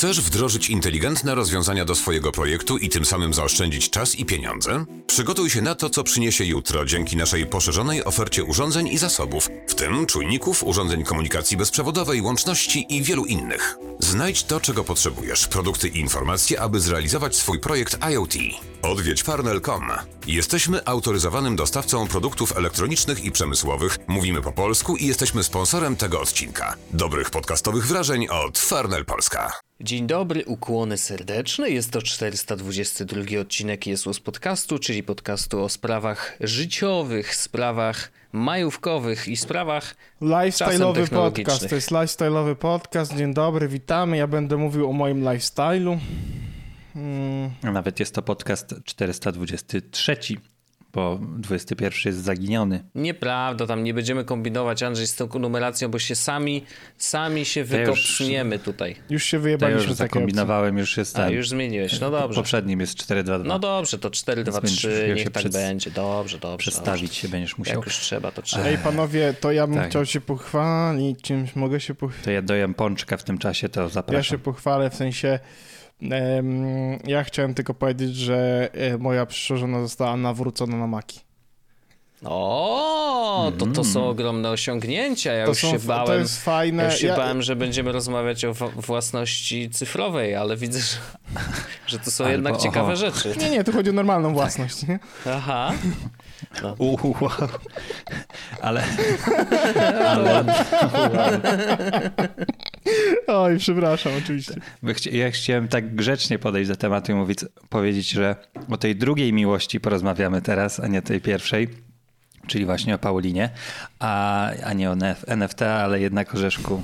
Chcesz wdrożyć inteligentne rozwiązania do swojego projektu i tym samym zaoszczędzić czas i pieniądze? Przygotuj się na to, co przyniesie jutro dzięki naszej poszerzonej ofercie urządzeń i zasobów, w tym czujników, urządzeń komunikacji bezprzewodowej, łączności i wielu innych. Znajdź to, czego potrzebujesz, produkty i informacje, aby zrealizować swój projekt IoT. Odwiedź farnel.com. Jesteśmy autoryzowanym dostawcą produktów elektronicznych i przemysłowych, mówimy po polsku i jesteśmy sponsorem tego odcinka. Dobrych podcastowych wrażeń od Farnel Polska. Dzień dobry, ukłony serdeczne. Jest to 422 odcinek Jesus Podcastu, czyli podcastu o sprawach życiowych, sprawach majówkowych i sprawach Lifestyle'owy podcast. To jest lifestyle'owy podcast. Dzień dobry, witamy. Ja będę mówił o moim lifestyle'u. Hmm. Nawet jest to podcast 423 bo 21 jest zaginiony. Nieprawda, tam nie będziemy kombinować, Andrzej, z tą numeracją, bo się sami, sami się wykopsniemy już, tutaj. Już się wyjebaliśmy. Ja już zakombinowałem, już jest A, już zmieniłeś, no dobrze. Poprzednim jest 4-2-2. No dobrze, to 4-2-3, niech tak przed... będzie. Dobrze, dobrze. Przedstawić dobrze. się będziesz musiał. Jak już trzeba, to trzeba. Ej, panowie, to ja bym tak. chciał się pochwalić czymś, mogę się pochwalić. To ja dojem pączka w tym czasie, to zapraszam. Ja się pochwalę, w sensie ja chciałem tylko powiedzieć, że e, moja przyszła żona została nawrócona na maki. O, to, to są mm. ogromne osiągnięcia. Ja to już są, się bałem. To jest fajne. Ja już się ja... bałem, że będziemy rozmawiać o własności cyfrowej, ale widzę, że, że to są Albo, jednak ciekawe rzeczy. Nie, nie, tu chodzi o normalną własność, nie? Aha. No. Ale. ale... Oj, przepraszam, oczywiście. Ja chciałem tak grzecznie podejść do tematu i mówić, powiedzieć, że o tej drugiej miłości porozmawiamy teraz, a nie tej pierwszej czyli właśnie o Paulinie, a, a nie o NFT, ale jednak o Rzeszku.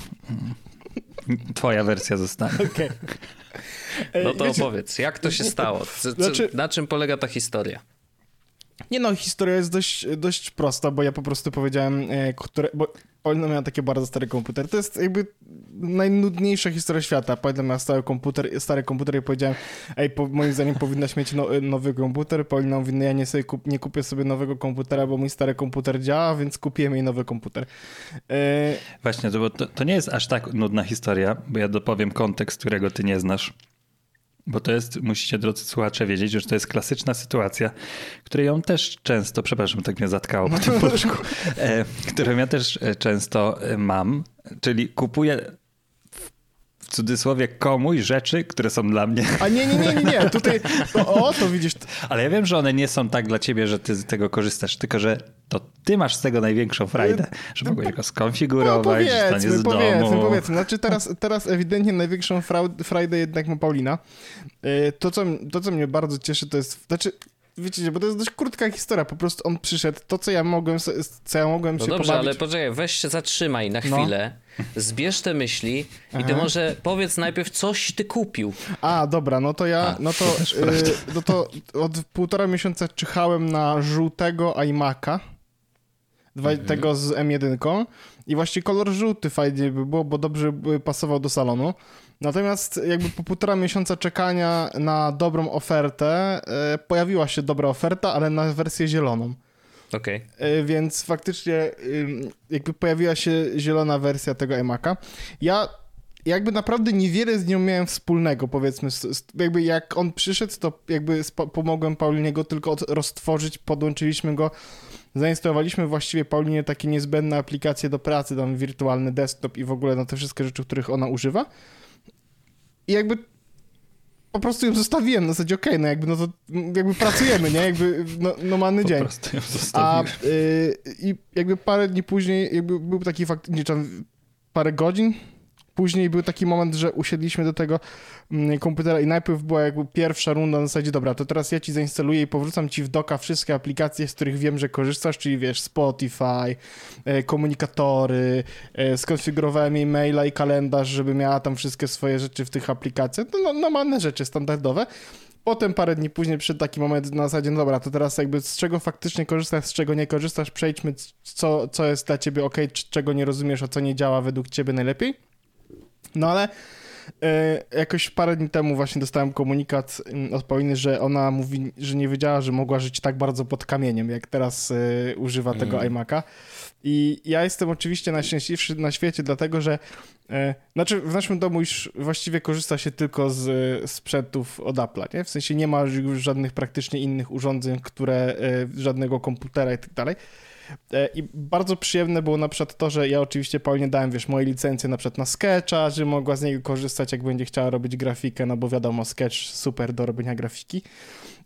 Twoja wersja zostanie. Okay. No to Wiecie, opowiedz, jak to się stało? Co, znaczy, na czym polega ta historia? Nie no, historia jest dość, dość prosta, bo ja po prostu powiedziałem, e, które, bo Paulina miała taki bardzo stary komputer. To jest jakby najnudniejsza historia świata. Paulina miała stary komputer, stary komputer i powiedziałem, ej, po, moim zdaniem powinnaś mieć no, nowy komputer. Paulina mówi, no ja nie, sobie kup, nie kupię sobie nowego komputera, bo mój stary komputer działa, więc kupiłem jej nowy komputer. E... Właśnie, to, to nie jest aż tak nudna historia, bo ja dopowiem kontekst, którego ty nie znasz. Bo to jest, musicie drodzy słuchacze wiedzieć, że to jest klasyczna sytuacja, której ją też często, przepraszam, tak mnie zatkało po tym poczku, e, którą ja też e, często e, mam, czyli kupuję w cudzysłowie komuś rzeczy, które są dla mnie. A nie, nie, nie, nie, nie. tutaj o, to widzisz. Ale ja wiem, że one nie są tak dla ciebie, że ty z tego korzystasz, tylko że to ty masz z tego największą frajdę, że no mogłeś go skonfigurować, no, powiedzmy, z powiedzmy, domu. Powiedzmy, znaczy teraz, teraz ewidentnie największą frajdę jednak ma Paulina. Y, to co, to, co mnie bardzo cieszy, to jest, znaczy wiecie, bo to jest dość krótka historia, po prostu on przyszedł, to co ja mogłem, co ja mogłem no się dobrze, pobawić... ale poczekaj, weź się zatrzymaj na no. chwilę, no. zbierz te myśli Aha. i ty może powiedz najpierw, coś ty kupił. A, dobra, no to ja, A, no to, yy, no to od półtora miesiąca czyhałem na żółtego iMac'a, mhm. tego z M1 i właśnie kolor żółty fajnie by było, bo dobrze by pasował do salonu. Natomiast jakby po półtora miesiąca czekania na dobrą ofertę, e, pojawiła się dobra oferta, ale na wersję zieloną. Okej. Okay. Więc faktycznie jakby pojawiła się zielona wersja tego iMac'a. Ja jakby naprawdę niewiele z nią miałem wspólnego, powiedzmy. Jakby jak on przyszedł, to jakby pomogłem Paulinie go tylko roztworzyć, podłączyliśmy go, zainstalowaliśmy właściwie Paulinie takie niezbędne aplikacje do pracy, tam wirtualny desktop i w ogóle na te wszystkie rzeczy, których ona używa. I jakby po prostu ją zostawiłem na zasadzie, okej, okay, no jakby, no to jakby pracujemy, nie? Jakby no, normalny po dzień. Po prostu ją zostawiłem. A y, i jakby parę dni później jakby był taki fakt, nie tam parę godzin, Później był taki moment, że usiedliśmy do tego mm, komputera i najpierw była jakby pierwsza runda na zasadzie, dobra, to teraz ja ci zainstaluję i powrócam ci w doka wszystkie aplikacje, z których wiem, że korzystasz, czyli wiesz, Spotify, e, komunikatory, e, skonfigurowałem jej maila i kalendarz, żeby miała tam wszystkie swoje rzeczy w tych aplikacjach, no, no normalne rzeczy, standardowe. Potem parę dni później przyszedł taki moment na zasadzie, no dobra, to teraz jakby z czego faktycznie korzystasz, z czego nie korzystasz, przejdźmy, co, co jest dla ciebie ok, czego nie rozumiesz, a co nie działa według ciebie najlepiej. No ale E, jakoś parę dni temu właśnie dostałem komunikat mm, od Pauliny, że ona mówi, że nie wiedziała, że mogła żyć tak bardzo pod kamieniem, jak teraz e, używa tego Mm. iMac'a. I ja jestem oczywiście najszczęśliwszy na świecie, dlatego że e, znaczy w naszym domu już właściwie korzysta się tylko z sprzętów od Apple'a, nie? W sensie nie ma już żadnych praktycznie innych urządzeń, które, e, żadnego komputera i tak dalej. E, I bardzo przyjemne było na przykład to, że ja oczywiście Paulinie dałem, wiesz, moje licencje na przykład na Sketcha, że mogła z niego korzystać, jak będzie chciała robić grafikę, no bo wiadomo, Sketch super do robienia grafiki.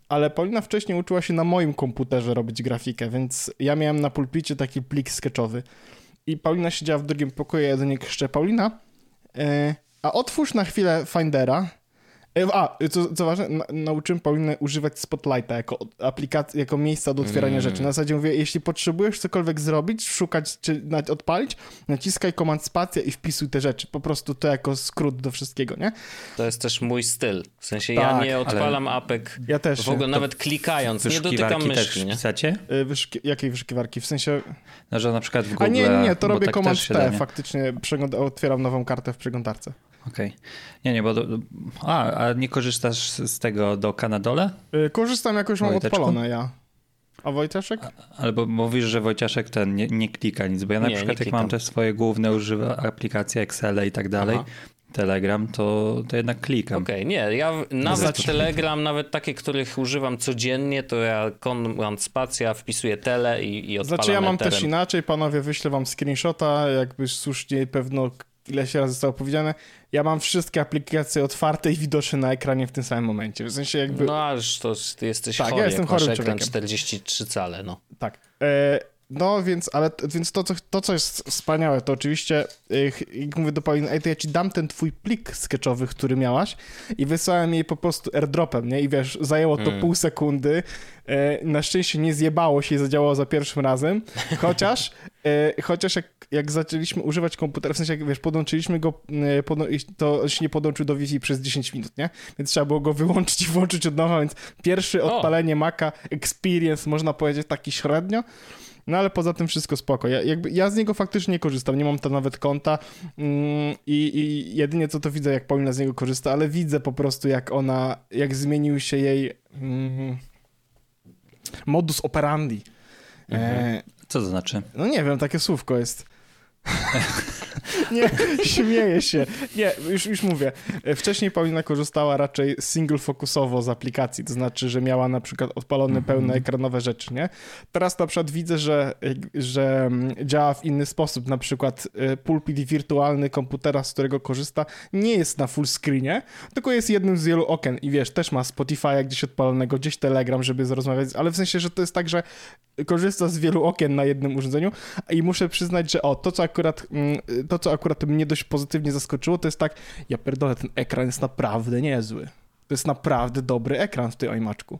Ale Paulina wcześniej uczyła się na moim komputerze robić grafikę, więc ja miałem na pulpicie taki plik sketchowy. I Paulina siedziała w drugim pokoju, ja do niej krzyczę, Paulina, e, a otwórz na chwilę Findera. A, co, co ważne, na, nauczyłem Paulinę używać Spotlighta jako aplikacji, jako miejsca do otwierania Mm. rzeczy. Na zasadzie mówię, jeśli potrzebujesz cokolwiek zrobić, szukać czy odpalić, naciskaj komand spacja i wpisuj te rzeczy. Po prostu to jako skrót do wszystkiego, nie? To jest też mój styl. W sensie Tak, ja ale- nie odpalam apek Ja też. w ogóle nawet klikając, nie dotykam Wyszukiwarki też myszki, nie? wpisacie? Y, Wyszuki- jakiej wyszukiwarki? W sensie... No, że na przykład w Google. A nie, nie, nie, to robię tak komand P, nie? faktycznie przegląd- otwieram nową kartę w przeglądarce. Okej. Nie, nie, bo... Do, a, a nie korzystasz z tego do Kanadole? Y, Korzystam jakoś, mam Wojteczku? odpalone ja. A Wojtaszek? Albo mówisz, że Wojciaszek ten nie, nie klika nic, bo ja na Nie, przykład nie jak mam te swoje główne używa aplikacje Excel i tak dalej, Aha. Telegram, to, to jednak klikam. Okej, nie, ja nawet Telegram, nawet takie, których używam codziennie, to ja komand spacja, wpisuję tele i, i odpalam Znaczy ja mam Etherem. też inaczej, panowie, wyślę wam screenshota, jakby słusznie pewno ileś razy zostało powiedziane. Ja mam wszystkie aplikacje otwarte i widoczne na ekranie w tym samym momencie. W sensie jakby... No aż to ty jesteś Tak, ja chory, jestem jak masz ekran człowiekiem. 43 cale, no. Tak. E, no więc, ale więc to, co, to, co jest wspaniałe, to oczywiście, jak mówię do Pauliny, ej, to ja ci dam ten twój plik sketchowy, który miałaś i wysłałem jej po prostu airdropem, nie? I wiesz, zajęło to Mm. pół sekundy. E, na szczęście nie zjebało się i zadziałało za pierwszym razem, chociaż, e, chociaż jak, jak zaczęliśmy używać komputera, w sensie, jak wiesz, podłączyliśmy go, e, to się nie podłączył do Wi-Fi przez 10 minut, nie? Więc trzeba było go wyłączyć i włączyć od nowa, więc pierwsze O. odpalenie Maca experience, można powiedzieć, taki średnio. No ale poza tym wszystko spoko. Ja, jakby, ja z niego faktycznie nie korzystam, nie mam tam nawet konta mm, i, jedynie co to widzę, jak Paulina z niego korzysta, ale widzę po prostu, jak ona, jak zmienił się jej mm, modus operandi. E, Co to znaczy? no nie wiem, takie słówko jest. nie, śmieję się. Nie, już, już mówię. E, Wcześniej Paulina korzystała raczej single fokusowo z aplikacji, to znaczy, że miała na przykład odpalone pełne ekranowe rzeczy, nie? Teraz na przykład widzę, że, że mm, działa w inny sposób, na przykład e, pulpit wirtualny komputera, z którego korzysta, nie jest na full screenie, tylko jest jednym z wielu okien i wiesz, też ma Spotify'a gdzieś odpalonego, gdzieś Telegram, żeby zrozumieć, ale w sensie, że to jest tak, że korzysta z wielu okien na jednym urządzeniu i muszę przyznać, że o, to co akurat, mm, to co akurat mnie dość pozytywnie zaskoczyło, to jest tak, ja pierdolę, ten ekran jest naprawdę niezły. To jest naprawdę dobry ekran w tym iMaczku.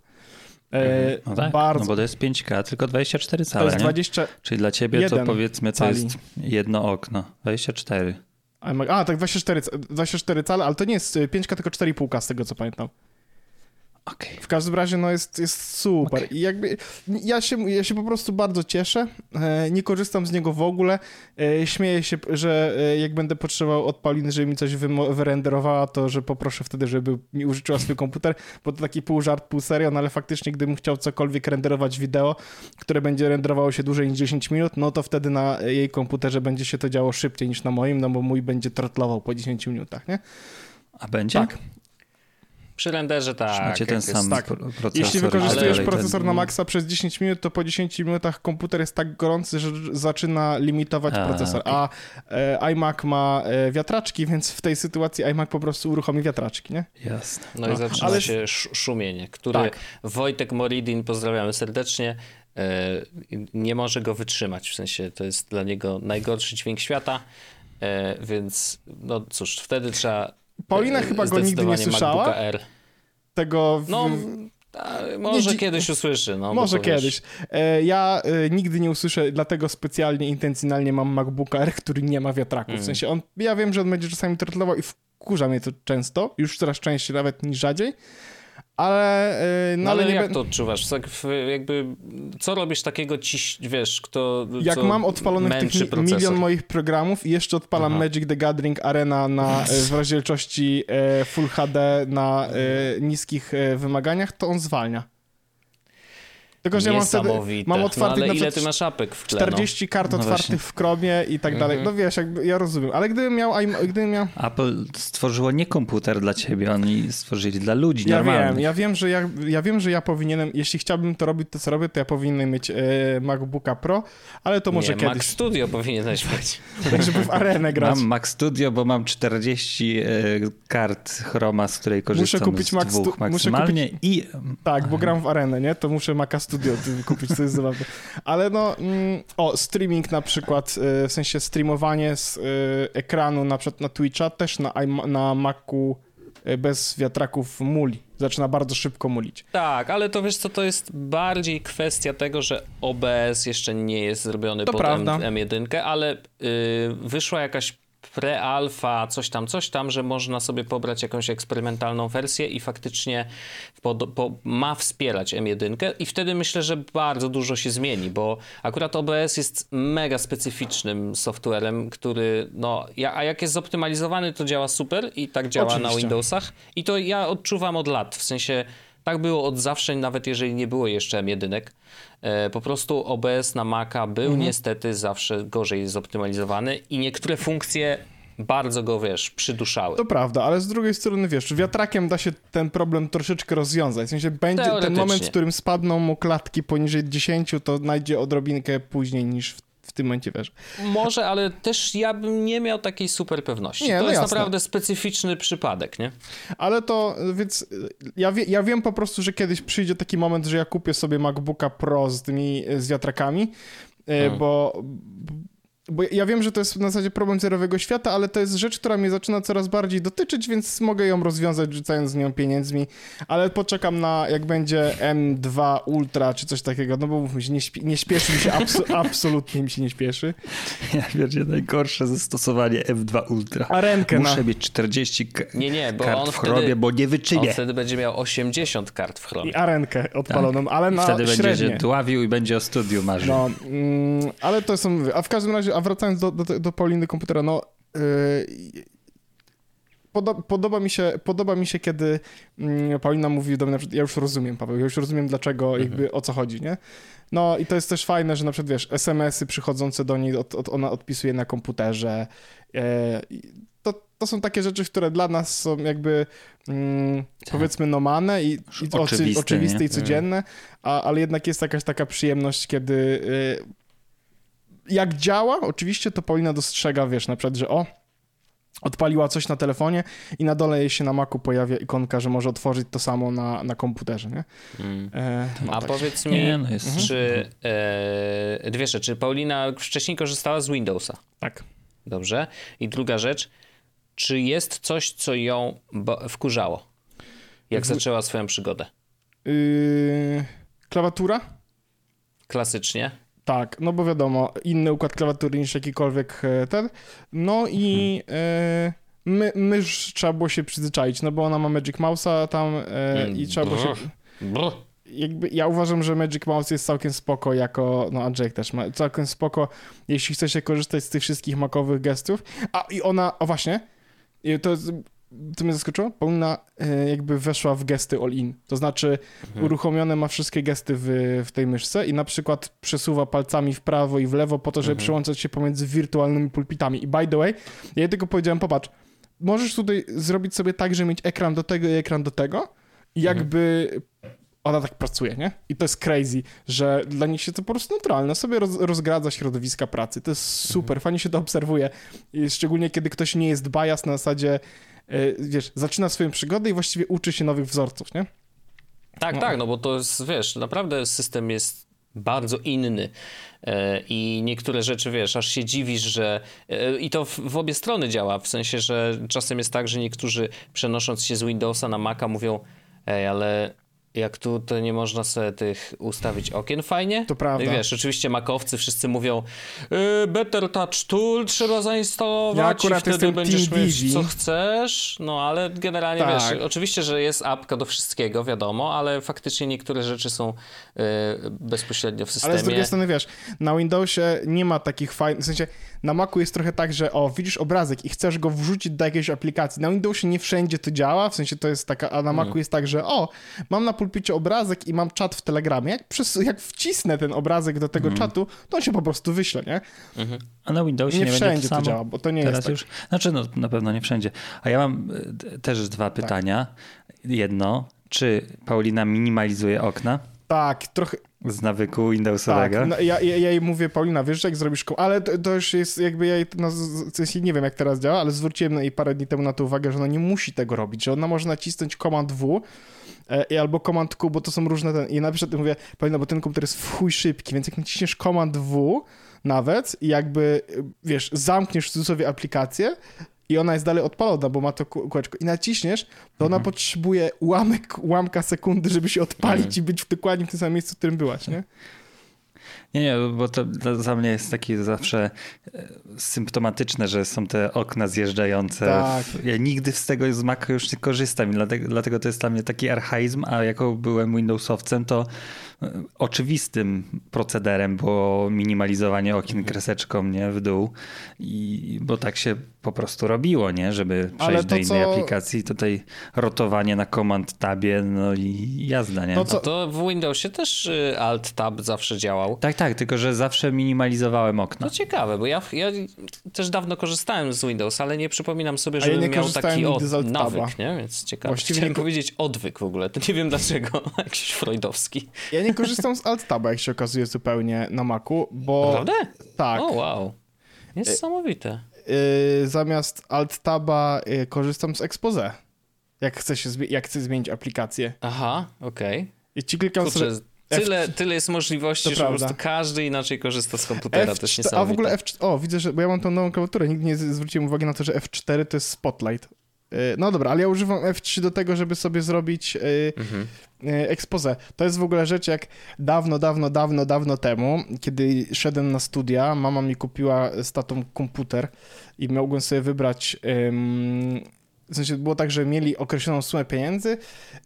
E, No tak, bardzo. no bo to jest 5K, tylko 24 to cale, jest nie? 20... Czyli dla ciebie to powiedzmy to cali. jest jedno okno. 24. iMac, a, tak, 24, ca- 24 cale, ale to nie jest y, 5K, tylko 4,5K z tego co pamiętam. Okej. W każdym razie, no jest, jest super. I jakby ja się, ja się po prostu bardzo cieszę. E, nie korzystam z niego w ogóle. E, śmieję się, że e, jak będę potrzebował od Pauliny, żeby mi coś wyrenderowała, to że poproszę wtedy, żeby mi użyczyła swój komputer, bo to taki pół żart, pół serio, no ale faktycznie, gdybym chciał cokolwiek renderować wideo, które będzie renderowało się dłużej niż 10 minut, no to wtedy na jej komputerze będzie się to działo szybciej niż na moim, no bo mój będzie trotlował po 10 minutach, nie? A będzie? Tak. Przy renderze tak. Macie ten jak sam jest- tak. pro- procesor. Jeśli i wykorzystujesz procesor ten- na maksa przez 10 minut, to po 10 minutach komputer jest tak gorący, że zaczyna limitować A, procesor. okej. A e, iMac ma e, wiatraczki, więc w tej sytuacji iMac po prostu uruchomi wiatraczki, nie? Jasne. No i No, zaczyna ale- się sz- szumienie, który Tak. Wojtek Moridin, pozdrawiamy serdecznie, e, nie może go wytrzymać. W sensie to jest dla niego najgorszy dźwięk świata, e, więc no cóż, wtedy trzeba. Paulina chyba go nigdy nie słyszała. Tego w, No, a, może dzi- kiedyś usłyszy. No, może kiedyś. E, ja e, nigdy nie usłyszę, dlatego specjalnie, intencjonalnie mam MacBooka R, który nie ma wiatraków. Mm. W sensie on, ja wiem, że on będzie czasami trotlował i wkurza mnie to często, już coraz częściej nawet niż rzadziej, ale, yy, no, No ale nie jak be- to odczuwasz? Tak jakby, co robisz takiego ci, wiesz, kto jak mam odpalonych tych procesor? milion moich programów i jeszcze odpalam Aha. Magic the Gathering Arena na, e, w rozdzielczości e, Full HD na e, niskich wymaganiach, to on zwalnia. Tylko, że ja mam wtedy mam no, otwartych ale na ile ty masz apek w tle? no? 40 kart No otwartych właśnie. w Chromie i tak dalej. Mhm. No wiesz, jakby, ja rozumiem, ale gdybym miał, gdybym miał Apple stworzyło nie komputer dla ciebie, oni stworzyli dla ludzi Ja normalnych. wiem, ja wiem, że ja, ja wiem, że ja powinienem, jeśli chciałbym to robić, to co robię, to ja powinienem mieć e, MacBooka Pro, ale to może nie, Mac kiedyś, Studio powinieneś mieć. tak żeby w arenę grać. Mam Mac Studio, bo mam 40 e, kart Chroma, z której korzystam kupić z Mac dwóch muszę maksymalnie i Tak, bo gram w arenę, nie? To muszę Maca Studio ty- kupić, to jest zabawne. Ale no, mm, o, streaming na przykład, e, w sensie streamowanie z e, ekranu na przykład na Twitcha też na, na Macu e, bez wiatraków muli. Zaczyna bardzo szybko mulić. Tak, ale to wiesz co, to jest bardziej kwestia tego, że OBS jeszcze nie jest zrobiony To pod prawda. M, M1, ale y, wyszła jakaś pre-alfa, coś tam, coś tam, że można sobie pobrać jakąś eksperymentalną wersję i faktycznie po, po, ma wspierać M1 i wtedy myślę, że bardzo dużo się zmieni, bo akurat OBS jest mega specyficznym softwarem, który, no, ja, a jak jest zoptymalizowany, to działa super i tak działa na Oczywiście. Windowsach i to ja odczuwam od lat, w sensie tak było od zawsze, nawet jeżeli nie było jeszcze M1. E, Po prostu OBS na Maca był Mhm. niestety zawsze gorzej zoptymalizowany i niektóre funkcje bardzo go, wiesz, przyduszały. To prawda, ale z drugiej strony, wiesz, wiatrakiem da się ten problem troszeczkę rozwiązać. W sensie będzie ten moment, w którym spadną mu klatki poniżej 10, to znajdzie odrobinkę później niż w, w tym momencie, wiesz. Może, ale też ja bym nie miał takiej super pewności. Nie, to no jest jasne. naprawdę specyficzny przypadek, nie? Ale to, więc ja, wie, ja wiem po prostu, że kiedyś przyjdzie taki moment, że ja kupię sobie MacBooka Pro z tymi, z wiatrakami, y, Hmm. bo... Bo ja wiem, że to jest w zasadzie problem zerowego świata, ale to jest rzecz, która mnie zaczyna coraz bardziej dotyczyć, więc mogę ją rozwiązać rzucając z nią pieniędzmi, ale poczekam na jak będzie M2 Ultra czy coś takiego, no bo mówmy się, nie, śpi- nie śpieszy mi się, abso- absolutnie mi się nie śpieszy. ja wiecie, najgorsze zastosowanie F2 Ultra. A rękę Muszę na... mieć 40 k- Nie, nie, bo kart on w chrobie, wtedy- bo nie On wyczynię. wtedy będzie miał 80 kart w Chromie. I arenkę odpaloną, ale na Tak. Wtedy będzie średnie. się dławił i będzie o studiu marzył. No, mm, ale to są. A w każdym razie, a wracając do, do, do Pauliny komputera, no. Yy, podo- podoba, mi się, podoba mi się, kiedy mm, Paulina mówi do mnie, na przykład, ja już rozumiem, Paweł, ja już rozumiem, dlaczego, jakby o co chodzi, nie? No i to jest też fajne, że na przykład, wiesz, SMS-y przychodzące do niej, od, od, ona odpisuje na komputerze. E, to, to są takie rzeczy, które dla nas są jakby mm, powiedzmy nomane i, i oczy, Oczywiste, oczywiste i codzienne, a, ale jednak jest jakaś taka przyjemność, kiedy y, jak działa, oczywiście to Paulina dostrzega, wiesz, na przykład, że o, odpaliła coś na telefonie i na dole jej się na Macu pojawia ikonka, że może otworzyć to samo na, na komputerze, nie? Mm. E, no A tak. powiedz mi, Nie, no jest- czy e, dwie rzeczy. Paulina wcześniej korzystała z Windowsa. Tak. Dobrze. I druga rzecz, czy jest coś, co ją wkurzało, jak W- zaczęła swoją przygodę? Yy, klawiatura? Klasycznie. Tak, no bo wiadomo, inny układ klawiatury niż jakikolwiek e, ten. No i e, my, mysz trzeba było się przyzwyczaić, no bo ona ma Magic Mouse'a tam e, i trzeba było się... Brr. jakby ja uważam, że Magic Mouse jest całkiem spoko jako, no a Jake też ma, całkiem spoko, jeśli chce się korzystać z tych wszystkich makowych gestów. A i ona, o właśnie, to, jest- to mnie zaskoczyło, Paulina e, jakby weszła w gesty all-in, to znaczy uruchomione ma wszystkie gesty w, w tej myszce i na przykład przesuwa palcami w prawo i w lewo po to, żeby przełączać się pomiędzy wirtualnymi pulpitami. I by the way, ja jej tylko powiedziałem, popatrz, możesz tutaj zrobić sobie tak, że mieć ekran do tego i ekran do tego i jakby ona tak pracuje, nie? I to jest crazy, że dla nich się to po prostu naturalne, sobie roz, rozgradza środowiska pracy. To jest super, fajnie się to obserwuje. I szczególnie kiedy ktoś nie jest bias na zasadzie, e, wiesz, zaczyna swoją przygodę i właściwie uczy się nowych wzorców, nie? Tak, tak, no bo to jest, wiesz, naprawdę system jest bardzo inny E, i niektóre rzeczy, wiesz, aż się dziwisz, że e, i to w, w obie strony działa, w sensie, że czasem jest tak, że niektórzy przenosząc się z Windowsa na Maca mówią, ej, ale jak tu to nie można sobie tych ustawić okien fajnie. To prawda. No i wiesz, oczywiście makowcy wszyscy mówią y, Better Touch Tool trzeba zainstalować Ja i akurat wtedy jestem będziesz Team mieć Divi. co chcesz. No ale generalnie Tak. wiesz, oczywiście, że jest apka do wszystkiego, wiadomo, ale faktycznie niektóre rzeczy są y, bezpośrednio w systemie. Ale z drugiej strony, wiesz, na Windowsie nie ma takich fajnych, w sensie na Macu jest trochę tak, że o, widzisz obrazek i chcesz go wrzucić do jakiejś aplikacji. Na Windowsie nie wszędzie to działa, w sensie to jest taka, a na Macu jest tak, że o, mam na pulpicie obrazek i mam czat w Telegramie. Jak, przez, jak wcisnę ten obrazek do tego czatu, to on się po prostu wyśle, nie? A na Windowsie Nie nie, wszędzie to, to samo. działa, bo to nie Teraz jest tak. już. Znaczy, no na pewno nie wszędzie. A ja mam y, też dwa Tak. pytania. Jedno, czy Paulina minimalizuje okna Tak, trochę, z nawyku tak. Windowsowego? No, ja, ja, ja jej mówię, Paulina, wiesz, jak zrobisz koło, ale to, to już jest jakby ja jej, no, w sensie nie wiem jak teraz działa, ale zwróciłem jej parę dni temu na to uwagę, że ona nie musi tego robić, że ona może nacisnąć Command W e, albo Command Q, bo to są różne ten, i na przykład mówię, Paulina, bo ten komputer jest w chuj szybki, więc jak naciśniesz Command W nawet i jakby, wiesz, zamkniesz w cudzysłowie aplikację, i ona jest dalej odpalona, bo ma to kół- kółeczko. I naciśniesz, to ona potrzebuje ułamek, ułamka sekundy, żeby się odpalić i być w dokładnie w tym samym miejscu, w którym byłaś, nie? Nie, nie, bo to dla, mnie jest takie zawsze e, symptomatyczne, że są te okna zjeżdżające. Tak. Ja nigdy z tego z Maca już nie korzystam dlatego, dlatego to jest dla mnie taki archaizm, a jako byłem Windowsowcem, to e, oczywistym procederem było minimalizowanie okien kreseczką nie, w dół, I, bo tak się po prostu robiło, nie, żeby przejść do to, innej co- aplikacji. Tutaj rotowanie na command tabie, no i jazda, nie? To, co- No to w Windowsie też y, Alt Tab zawsze działał. Tak, tak, tylko że zawsze minimalizowałem okna. No ciekawe, bo ja, ja też dawno korzystałem z Windows, ale nie przypominam sobie, ja żebym nie miał taki od, nawyk, nie? Więc ciekawe. Właściwie Chciałem nie powiedzieć odwyk w ogóle, to nie wiem dlaczego, jakiś freudowski. Ja nie korzystam z Alt Taba, jak się okazuje, zupełnie na Macu, bo Naprawdę? tak, O wow. Niesamowite. Y, zamiast Alt Taba y, korzystam z Expose. Jak chcę, się jak chcę zmienić aplikację. Aha, okej. I ci klikam sobie Kurczę, tyle, tyle jest możliwości, To że po prawda. prostu każdy inaczej korzysta z komputera, to jest F4, niesamowite. a w ogóle F4, o widzę, że, bo ja mam tą nową klawiaturę, nigdy nie zwróciłem uwagi na to, że F4 to jest Spotlight. Y, No dobra, ale ja używam F3 do tego, żeby sobie zrobić Mhm. Y, expose. To jest w ogóle rzecz jak dawno, dawno, dawno, dawno temu, kiedy szedłem na studia, mama mi kupiła z tatą komputer i mogłem sobie wybrać ym, w sensie było tak, że mieli określoną sumę pieniędzy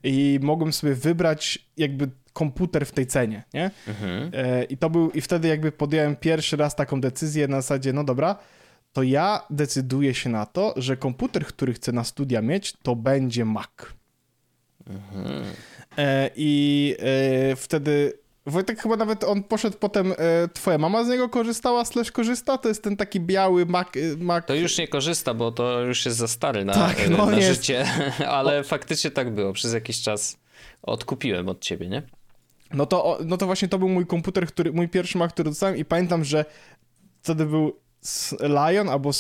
i mogłem sobie wybrać jakby komputer w tej cenie, nie? Mhm. E, I to był, i wtedy jakby podjąłem pierwszy raz taką decyzję na zasadzie, no dobra, to ja decyduję się na to, że komputer, który chcę na studia mieć, to będzie Mac. E, I e, wtedy Wojtek chyba nawet on poszedł potem, e, twoja mama z niego korzystała, slash korzysta, to jest ten taki biały Mac, e, Mac To już nie korzysta, bo to już jest za stary na, Tak, e, no na życie, ale faktycznie tak było. Przez jakiś czas odkupiłem od ciebie, nie? No to, o- no to właśnie to był mój komputer, który, mój pierwszy Mac, który dostałem i pamiętam, że wtedy był Lion albo,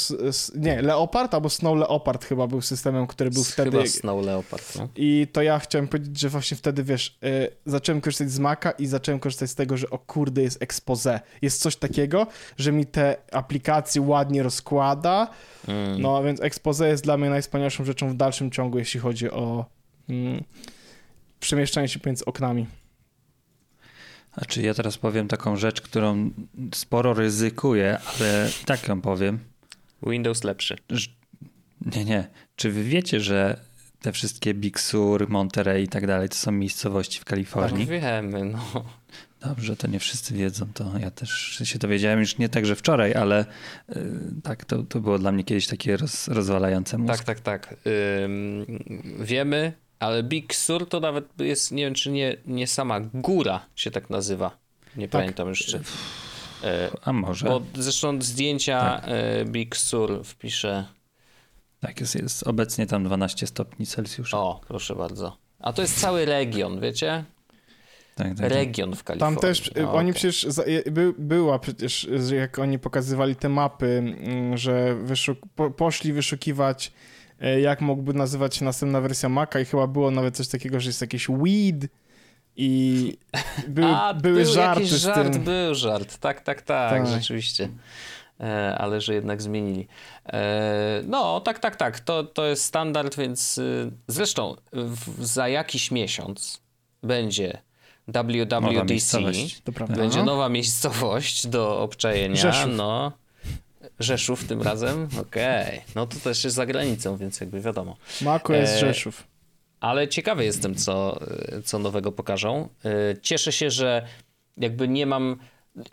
nie, Leopard albo Snow Leopard chyba był systemem, który był wtedy... Chyba Snow Leopard, no. I to ja chciałem powiedzieć, że właśnie wtedy, wiesz, y, zacząłem korzystać z Maca i zacząłem korzystać z tego, że o kurde, jest expose. Jest coś takiego, że mi te aplikacje ładnie rozkłada. Mm. No, więc expose jest dla mnie najwspanialszą rzeczą w dalszym ciągu, jeśli chodzi o mm, przemieszczanie się pomiędzy oknami. A czy ja teraz powiem taką rzecz, którą sporo ryzykuję, ale tak ją powiem. Windows lepszy. Nie, nie. Czy wy wiecie, że te wszystkie Big Sur, Monterey i tak dalej to są miejscowości w Tak Kalifornii? wiemy, no. Dobrze, to nie wszyscy wiedzą, to ja też się dowiedziałem już nie tak, że wczoraj, ale y, tak, to, to było dla mnie kiedyś takie roz, rozwalające mózg. Tak, tak, tak. Ym, wiemy, ale Big Sur to nawet jest, nie wiem czy nie, nie sama góra się tak nazywa. Nie pamiętam już czy. E, A może? bo zresztą zdjęcia Tak. e, Big Sur wpiszę. Tak, jest, jest obecnie tam 12 stopni Celsjusza. O, proszę bardzo. A to jest cały region, wiecie? tak, tak, tak. Region w Kalifornii. Tam też, y, O, oni okej. przecież, za, by, była przecież, jak oni pokazywali te mapy, że wyszuk, po, poszli wyszukiwać, jak mógłby nazywać się następna wersja Maca i chyba było nawet coś takiego, że jest jakiś weed i były, A, były był żarty jakiś z żart, tym. był żart. Tak, tak, tak, Tak. rzeczywiście. E, ale że jednak zmienili. E, no, tak, tak, tak. To, to jest standard, więc y, zresztą w, za jakiś miesiąc będzie WWDC, będzie No. nowa miejscowość do obczajenia. Rzeszów. No. Rzeszów tym razem? Okej. No to też jest za granicą, więc jakby wiadomo. Mako jest E, Rzeszów. Ale ciekawy jestem, co, co nowego pokażą. Yy, Cieszę się, że jakby nie mam.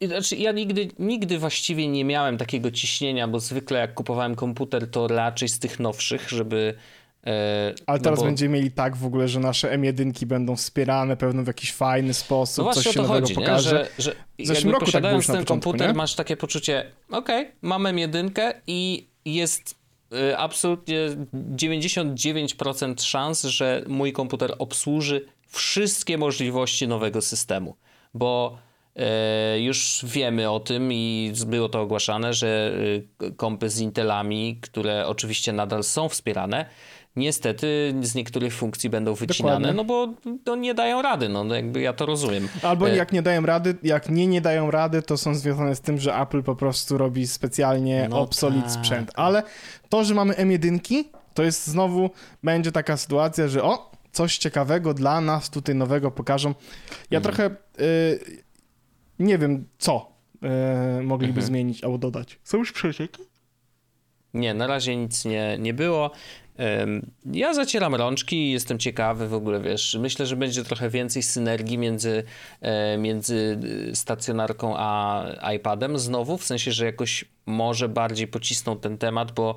Znaczy, ja nigdy, nigdy właściwie nie miałem takiego ciśnienia, bo zwykle jak kupowałem komputer, to raczej z tych nowszych, żeby. Yy, Ale no teraz bo- będziemy mieli tak w ogóle, że nasze M1 będą wspierane pewno w jakiś fajny No sposób, właśnie coś się nowego chodzi, nie? pokaże. że, że W zeszłym jakby roku tak było ten początku, komputer nie? masz takie poczucie, okej, mamy jedynkę i jest y, absolutnie 99% szans, że mój komputer obsłuży wszystkie możliwości nowego systemu, bo e, już wiemy o tym i było to ogłaszane, że kompy z Intelami, które oczywiście nadal są wspierane, niestety z niektórych funkcji będą wycinane, Dokładnie. no bo no, nie dają rady, no jakby ja to rozumiem. Albo E, jak nie dają rady, jak nie nie dają rady, to są związane z tym, że Apple po prostu robi specjalnie No obsolete tak. sprzęt. Ale to, że mamy M1, to jest znowu, będzie taka sytuacja, że o, coś ciekawego dla nas tutaj nowego pokażą. Ja Mhm. trochę y, nie wiem, co y, mogliby Mhm. zmienić albo dodać. Są już przecieki? Nie, na razie nic nie, nie było. Ja zacieram rączki i jestem ciekawy w ogóle, wiesz, myślę, że będzie trochę więcej synergii między, e, między y, stacjonarką a iPadem znowu, w sensie, że jakoś może bardziej pocisną ten temat, bo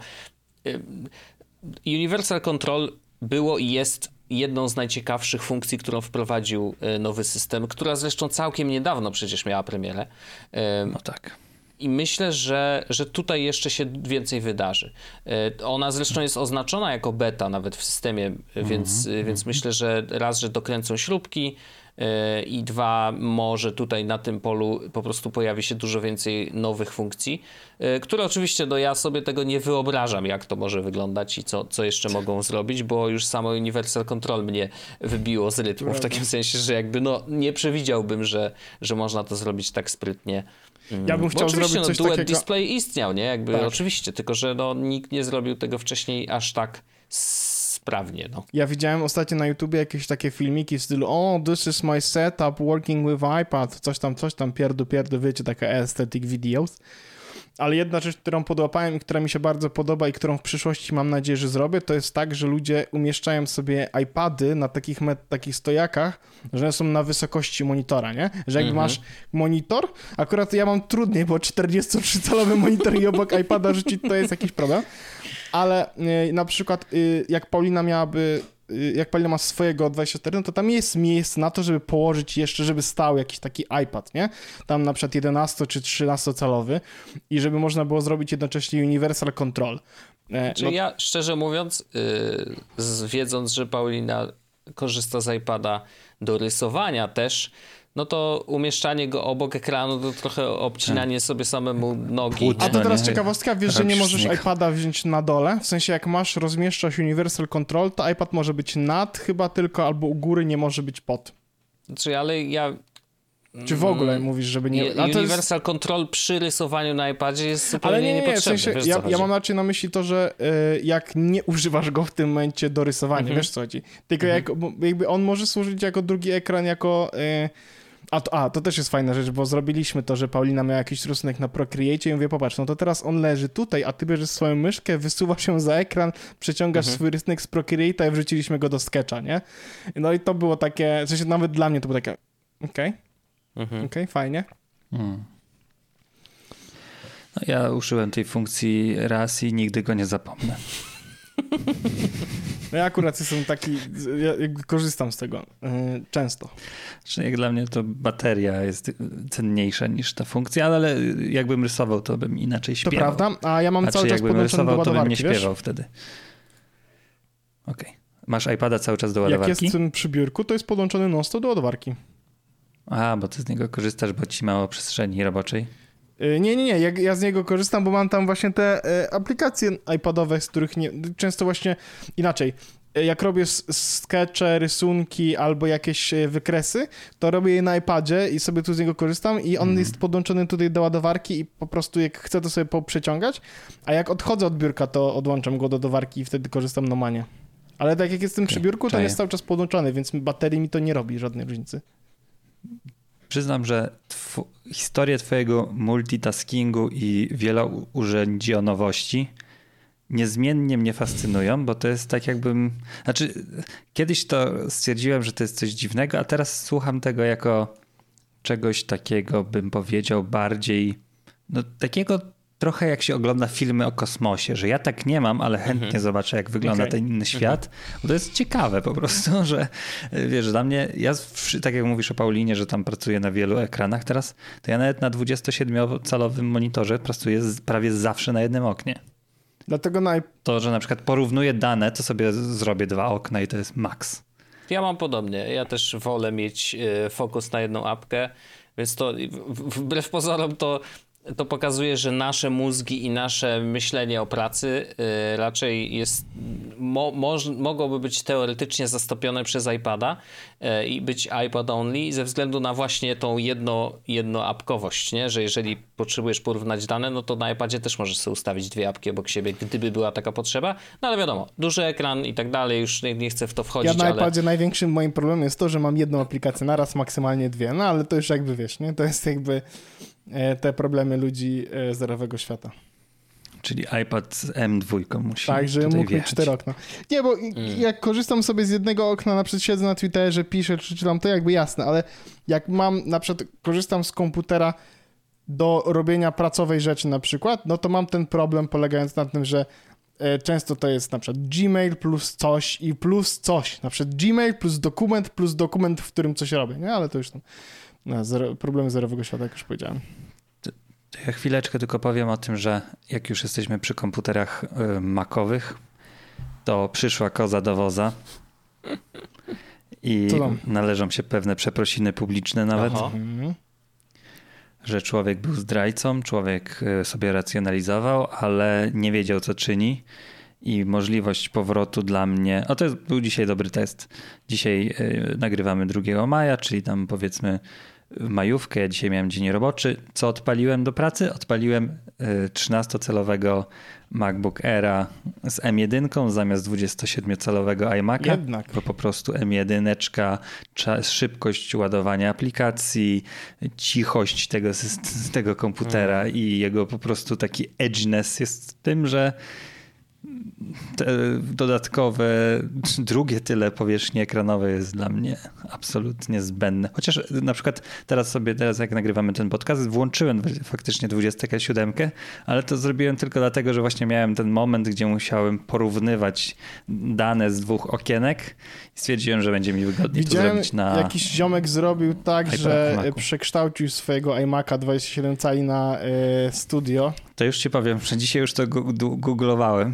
Universal Control było i jest jedną z najciekawszych funkcji, którą wprowadził e, nowy system, która zresztą całkiem niedawno przecież miała premierę. Em, No tak. I myślę, że, że tutaj jeszcze się więcej wydarzy. E, Ona zresztą jest oznaczona jako beta nawet w systemie, więc, więc myślę, że raz, że dokręcą śrubki e, i dwa, może tutaj na tym polu po prostu pojawi się dużo więcej nowych funkcji, które oczywiście no ja sobie tego nie wyobrażam, jak to może wyglądać i co, co jeszcze mogą zrobić, bo już samo Universal Control mnie wybiło z rytmu, w takim sensie, że jakby no nie przewidziałbym, że, że można to zrobić tak sprytnie. Mm, Ja bym chciał oczywiście, zrobić coś no, duet takiego- display istniał, nie? Jakby Tak. oczywiście, tylko że no, nikt nie zrobił tego wcześniej aż tak sprawnie, no. Ja widziałem ostatnio na YouTubie jakieś takie filmiki w stylu o, this is my setup working with iPad, coś tam, coś tam, pierdu, pierdu, wiecie, takie aesthetic videos. Ale jedna rzecz, którą podłapałem i która mi się bardzo podoba i którą w przyszłości mam nadzieję, że zrobię, to jest tak, że ludzie umieszczają sobie iPady na takich, takich stojakach, że są na wysokości monitora, nie? Że jakby masz monitor, akurat ja mam trudniej, bo 43-calowy monitor i obok iPada rzucić to jest jakiś problem, ale y, na przykład y, jak Paulina miałaby jak Paulina ma swojego 24, no to tam jest miejsce na to, żeby położyć jeszcze, żeby stał jakiś taki iPad, nie? Tam na przykład 11 czy 13 calowy i żeby można było zrobić jednocześnie Universal Control. E, Czyli ja, szczerze mówiąc, yy, wiedząc, że Paulina korzysta z iPada do rysowania też, no to umieszczanie go obok ekranu to trochę obcinanie sobie samemu nogi. Płótno. A to teraz nie, ciekawostka, wiesz, że nie możesz iPada wziąć na dole, w sensie jak masz rozmieszczać Universal Control, to iPad może być nad chyba tylko, albo u góry nie może być pod. Znaczy, ale ja... Czy w ogóle mówisz, żeby nie... A to jest- Universal Control przy rysowaniu na iPadzie jest zupełnie Ale nie, nie, nie, w niepotrzebny. sensie, wiesz, ja, ja mam raczej na myśli to, że y, jak nie używasz go w tym momencie do rysowania, Mhm. wiesz co chodzi? Tylko jak, bo jakby on może służyć jako drugi ekran, jako... Y, a to, a, to też jest fajna rzecz, bo zrobiliśmy to, że Paulina miała jakiś rysunek na Procreate i mówię, popatrz, no to teraz on leży tutaj, a ty bierzesz swoją myszkę, wysuwasz ją za ekran, przeciągasz Mhm. swój rysunek z Procreate'a i wrzuciliśmy go do Sketcha, nie? No i to było takie, w sensie nawet dla mnie to było takie, okej, Mhm. okej, fajnie. Hmm. No, ja użyłem tej funkcji raz i nigdy go nie zapomnę. No ja akurat jestem taki, ja korzystam z tego y, często. Znaczy, jak dla mnie to bateria jest cenniejsza niż ta funkcja, ale jakbym rysował, to bym inaczej To śpiewał. prawda, a ja mam A cały czas podłączony do rysował, to bym nie ładowarki, wiesz? śpiewał wtedy. Okej. Masz iPada cały czas do Jak ładowarki? jest przy biurku, to jest podłączony non do ładowarki. A, bo ty z niego korzystasz, bo ci mało przestrzeni roboczej. Y, Nie, nie, nie, ja, ja z niego korzystam, bo mam tam właśnie te e, aplikacje iPadowe, z których nie, często właśnie inaczej. E, Jak robię skecze, rysunki albo jakieś wykresy, to robię je na iPadzie i sobie tu z niego korzystam i on jest podłączony tutaj do ładowarki i po prostu jak chcę to sobie poprzeciągać, a jak odchodzę od biurka, to odłączam go do ładowarki i wtedy korzystam normalnie. Ale tak jak jest w tym przybiórku, to jest cały czas podłączony, więc baterii mi to nie robi żadnej różnicy. Przyznam, że tw- historię twojego multitaskingu i wielourzędzionowości niezmiennie mnie fascynują, bo to jest tak jakbym... Znaczy, kiedyś to stwierdziłem, że to jest coś dziwnego, a teraz słucham tego jako czegoś takiego, bym powiedział, bardziej... No, takiego trochę jak się ogląda filmy o kosmosie, że ja tak nie mam, ale chętnie zobaczę, jak wygląda Okej. ten inny świat, bo to jest ciekawe po prostu, że y, wiesz, dla mnie, ja tak jak mówisz o Paulinie, że tam pracuję na wielu ekranach teraz, to ja nawet na 27-calowym monitorze pracuję z, prawie zawsze na jednym oknie. Dlatego naj... To, że na przykład porównuję dane, to sobie zrobię dwa okna i to jest maks. Ja mam podobnie. Ja też wolę mieć e, fokus na jedną apkę, więc to wbrew pozorom to, to pokazuje, że nasze mózgi i nasze myślenie o pracy e, raczej jest, mo, moż, mogłoby być teoretycznie zastąpione przez iPada e, i być iPad only ze względu na właśnie tą jedno, jednoapkowość, nie? że jeżeli potrzebujesz porównać dane, no to na iPadzie też możesz sobie ustawić dwie apki obok siebie, gdyby była taka potrzeba, no ale wiadomo, duży ekran i tak dalej, już nie, nie chcę w to wchodzić, Ja na ale... iPadzie największym moim problemem jest to, że mam jedną aplikację naraz, maksymalnie dwie. No ale to już jakby wiesz, nie? To jest jakby te problemy ludzi e, zerowego świata. Czyli iPad z M2 musi Tak, że mógł mieć wjechać. cztery okna. Nie, bo i- jak korzystam sobie z jednego okna, na przykład siedzę na Twitterze, piszę czy czytam, to jakby jasne, ale jak mam, na przykład korzystam z komputera do robienia pracowej rzeczy na przykład, no to mam ten problem polegając na tym, że e, często to jest na przykład Gmail plus coś i plus coś. Na przykład Gmail plus dokument plus dokument, w którym coś robię, nie? Ale to już tam no, zero, problemy zerowego świata, jak już powiedziałem. Ja chwileczkę tylko powiem o tym, że jak już jesteśmy przy komputerach y, makowych, to przyszła koza do woza i należą się pewne przeprosiny publiczne nawet, Aha. Mhm. że człowiek był zdrajcą, człowiek y, sobie racjonalizował, ale nie wiedział co czyni i możliwość powrotu dla mnie, o to jest, był dzisiaj dobry test. Dzisiaj y, nagrywamy 2 maja, czyli tam powiedzmy majówkę, ja dzisiaj miałem dzień roboczy. Co odpaliłem do pracy? Odpaliłem y, 13-calowego MacBook Aira z M1 zamiast 27-calowego iMac'a. Jednak. Bo po prostu M1, czas, szybkość ładowania aplikacji, cichość tego, tego komputera i jego po prostu taki edginess jest w tym, że dodatkowe, drugie tyle powierzchni ekranowej jest dla mnie absolutnie zbędne. Chociaż na przykład teraz sobie, teraz jak nagrywamy ten podcast, włączyłem faktycznie 27, ale to zrobiłem tylko dlatego, że właśnie miałem ten moment, gdzie musiałem porównywać dane z dwóch okienek i stwierdziłem, że będzie mi wygodniej to Widziałem, zrobić na... jakiś ziomek zrobił tak, że przekształcił swojego iMac'a 27 cali na e, studio. To już ci powiem, że dzisiaj już to googlowałem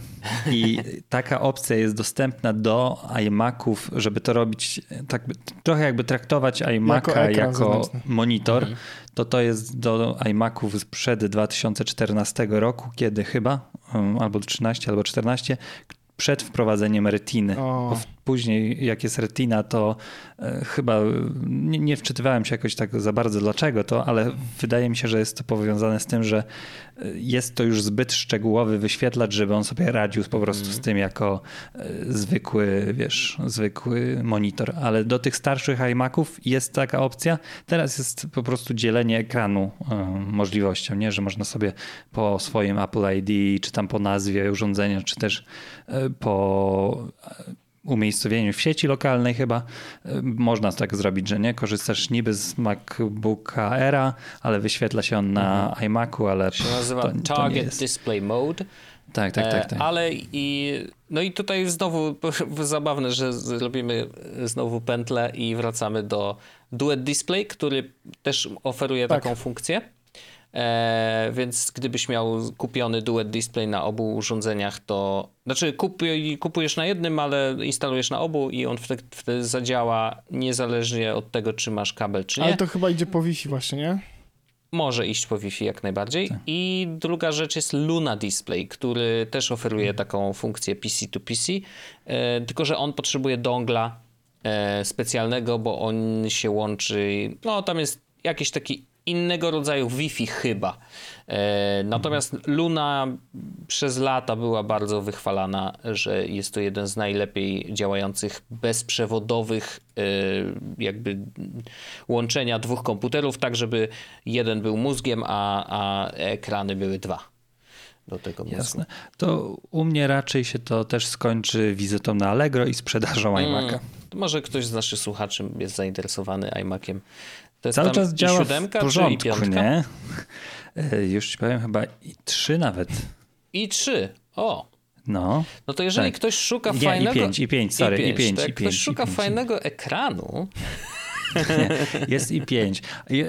i taka opcja jest dostępna do iMaców, żeby to robić, tak trochę jakby traktować Jako iMac'a jako, zewnętrzny. monitor, to to jest do iMaców sprzed 2014 roku, kiedy chyba, um, albo 13, albo 14, przed wprowadzeniem retiny. O. Później jak jest retina, to e, chyba e, nie, nie wczytywałem się jakoś tak za bardzo dlaczego to, ale wydaje mi się, że jest to powiązane z tym, że e, jest to już zbyt szczegółowy wyświetlacz, żeby on sobie radził po prostu z tym jako zwykły, wiesz, zwykły monitor. Ale do tych starszych iMaców jest taka opcja. Teraz jest po prostu dzielenie ekranu możliwością, nie? że można sobie po swoim Apple ID, czy tam po nazwie urządzenia, czy też po umiejscowieniu w sieci lokalnej chyba y, można tak zrobić, że nie korzystasz niby z MacBooka Aira, ale wyświetla się on na iMacu, ale się nazywa to, to Target. Display Mode. Tak, tak, tak. tak. E, Ale i. No i tutaj znowu zabawne, że zrobimy znowu pętlę i wracamy do Duet Display, który też oferuje Tak. taką funkcję. E, więc gdybyś miał kupiony Duet Display na obu urządzeniach, to znaczy kupuj, kupujesz na jednym, ale instalujesz na obu i on wtedy, wtedy zadziała niezależnie od tego, czy masz kabel, czy nie. Ale to chyba idzie po Wi-Fi właśnie, nie? Może iść po Wi-Fi jak najbardziej. Tak. I druga rzecz jest Luna Display, który też oferuje taką funkcję PC to PC, e, tylko że on potrzebuje dongla e, specjalnego, bo on się łączy, no tam jest jakiś taki innego rodzaju Wi-Fi chyba. E, natomiast Luna przez lata była bardzo wychwalana, że jest to jeden z najlepiej działających bezprzewodowych e, jakby łączenia dwóch komputerów, tak żeby jeden był mózgiem, a, a ekrany były dwa do tego mózgu. Jasne. To u mnie raczej się to też skończy wizytą na Allegro i sprzedażą iMac'a. Mm, może ktoś z naszych słuchaczy jest zainteresowany iMaciem. To jest Cały czas działa w porządku, nie? E, już ci powiem chyba i trzy nawet. I trzy, o. No. No to jeżeli tak. ktoś szuka Nie, fajnego... i pięć, i pięć, sorry, i pięć. I pięć, tak, i pięć ktoś szuka i pięć. fajnego ekranu... Nie, jest i pięć.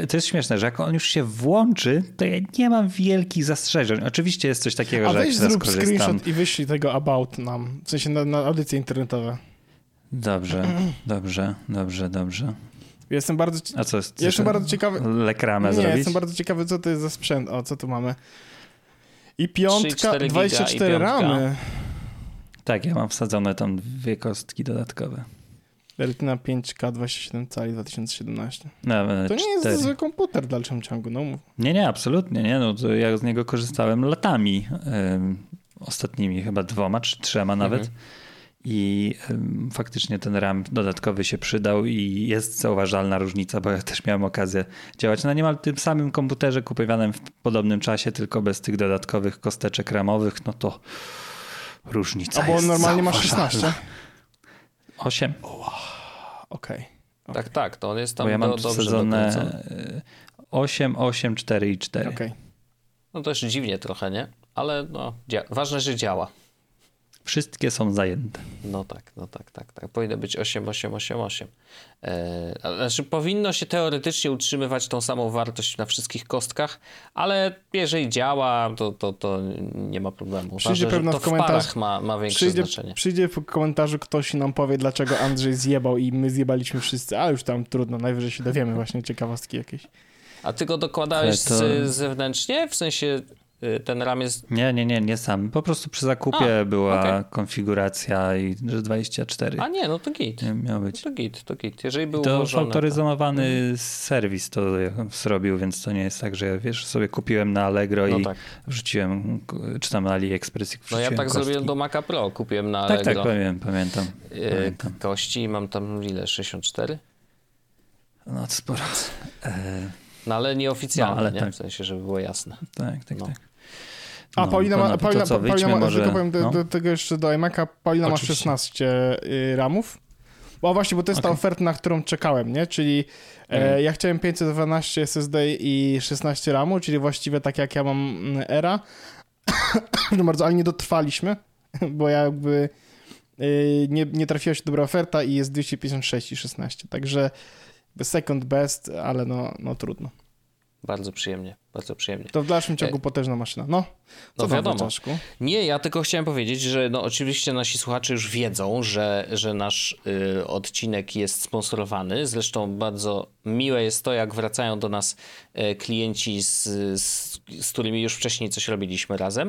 To jest śmieszne, że jak on już się włączy, to ja nie mam wielkich zastrzeżeń. Oczywiście jest coś takiego, A że weź zrób screenshot i wyślij tego about nam, w sensie na, na audycje internetowe. Dobrze, dobrze, dobrze, dobrze. Jestem bardzo, A co jest? jestem bardzo ciekawy. Lekramę Nie, zrobić? jestem bardzo ciekawy, co to jest za sprzęt. O, co tu mamy? I piątka, 3, 24 ramy. Tak, ja mam wsadzone tam dwie kostki dodatkowe. Retina 5K 27 cali 2017. No, to nie jest zły komputer w dalszym ciągu, no Nie, nie, absolutnie nie. No, to ja z niego korzystałem latami. ostatnimi chyba dwoma czy trzema nawet. Mhm. I faktycznie ten RAM dodatkowy się przydał i jest zauważalna różnica, bo ja też miałem okazję działać na niemal tym samym komputerze kupiowanym w podobnym czasie, tylko bez tych dodatkowych kosteczek ramowych, no to różnica A bo on normalnie ma 16? 8. Okej. Okay. Okay. Tak, tak, to on jest tam bo ja mam do, dobrze sadzone 8, 8, 4 i 4. Okej. Okay. No też dziwnie trochę, nie? Ale no, ważne, że działa. Wszystkie są zajęte. No tak, no tak, tak, tak. Powinno być 8, 8, 8, 8. Eee, znaczy powinno się teoretycznie utrzymywać tą samą wartość na wszystkich kostkach, ale jeżeli działa, to, to, to nie ma problemu. Przyjdzie Ważne, pewno to w komentarzu ma, ma większe przyjdzie, znaczenie. Przyjdzie w komentarzu ktoś i nam powie, dlaczego Andrzej zjebał i my zjebaliśmy wszyscy, a już tam trudno, najwyżej się dowiemy właśnie ciekawostki jakieś. A ty go dokładałeś to... zewnętrznie? W sensie ten RAM jest... Nie, nie, nie, nie sam. Po prostu przy zakupie A, była okay. konfiguracja i że 24. A nie, no to git. Nie, miał być. No to git, to git. Jeżeli był to ułożone, autoryzowany to... serwis to zrobił, więc to nie jest tak, że ja wiesz, sobie kupiłem na Allegro no i tak. wrzuciłem, czy tam na AliExpress i No ja tak kostki. zrobiłem do Maca Pro, kupiłem na Allegro. Tak, tak, pamiętam. pamiętam, y, pamiętam. Kości mam tam ile, 64? No to sporo. No ale nieoficjalnie, no, ale nie? Tak. w sensie, żeby było jasne. Tak, tak, no. tak. A no, Paulina ma, Paulina, to, Paulina ma może, tylko powiem do, no? do, tego jeszcze do iMac'a, Paulina Oczywiście. ma 16 y, ramów. Bo właśnie, bo to jest okay. ta oferta, na którą czekałem, nie? Czyli mm. e, ja chciałem 512 SSD i 16 RAMu, czyli właściwie tak jak ja mam mm, ERA. no bardzo, ale nie dotrwaliśmy, bo ja jakby y, nie, nie trafiła się dobra oferta i jest 256 i 16. Także second best, ale no, no trudno. Bardzo przyjemnie, bardzo przyjemnie. To w dalszym ciągu e... potężna maszyna. No, co no wiadomo. Nie, ja tylko chciałem powiedzieć, że no oczywiście nasi słuchacze już wiedzą, że, że nasz y, odcinek jest sponsorowany. Zresztą bardzo miłe jest to, jak wracają do nas y, klienci, z, z, z, którymi już wcześniej coś robiliśmy razem,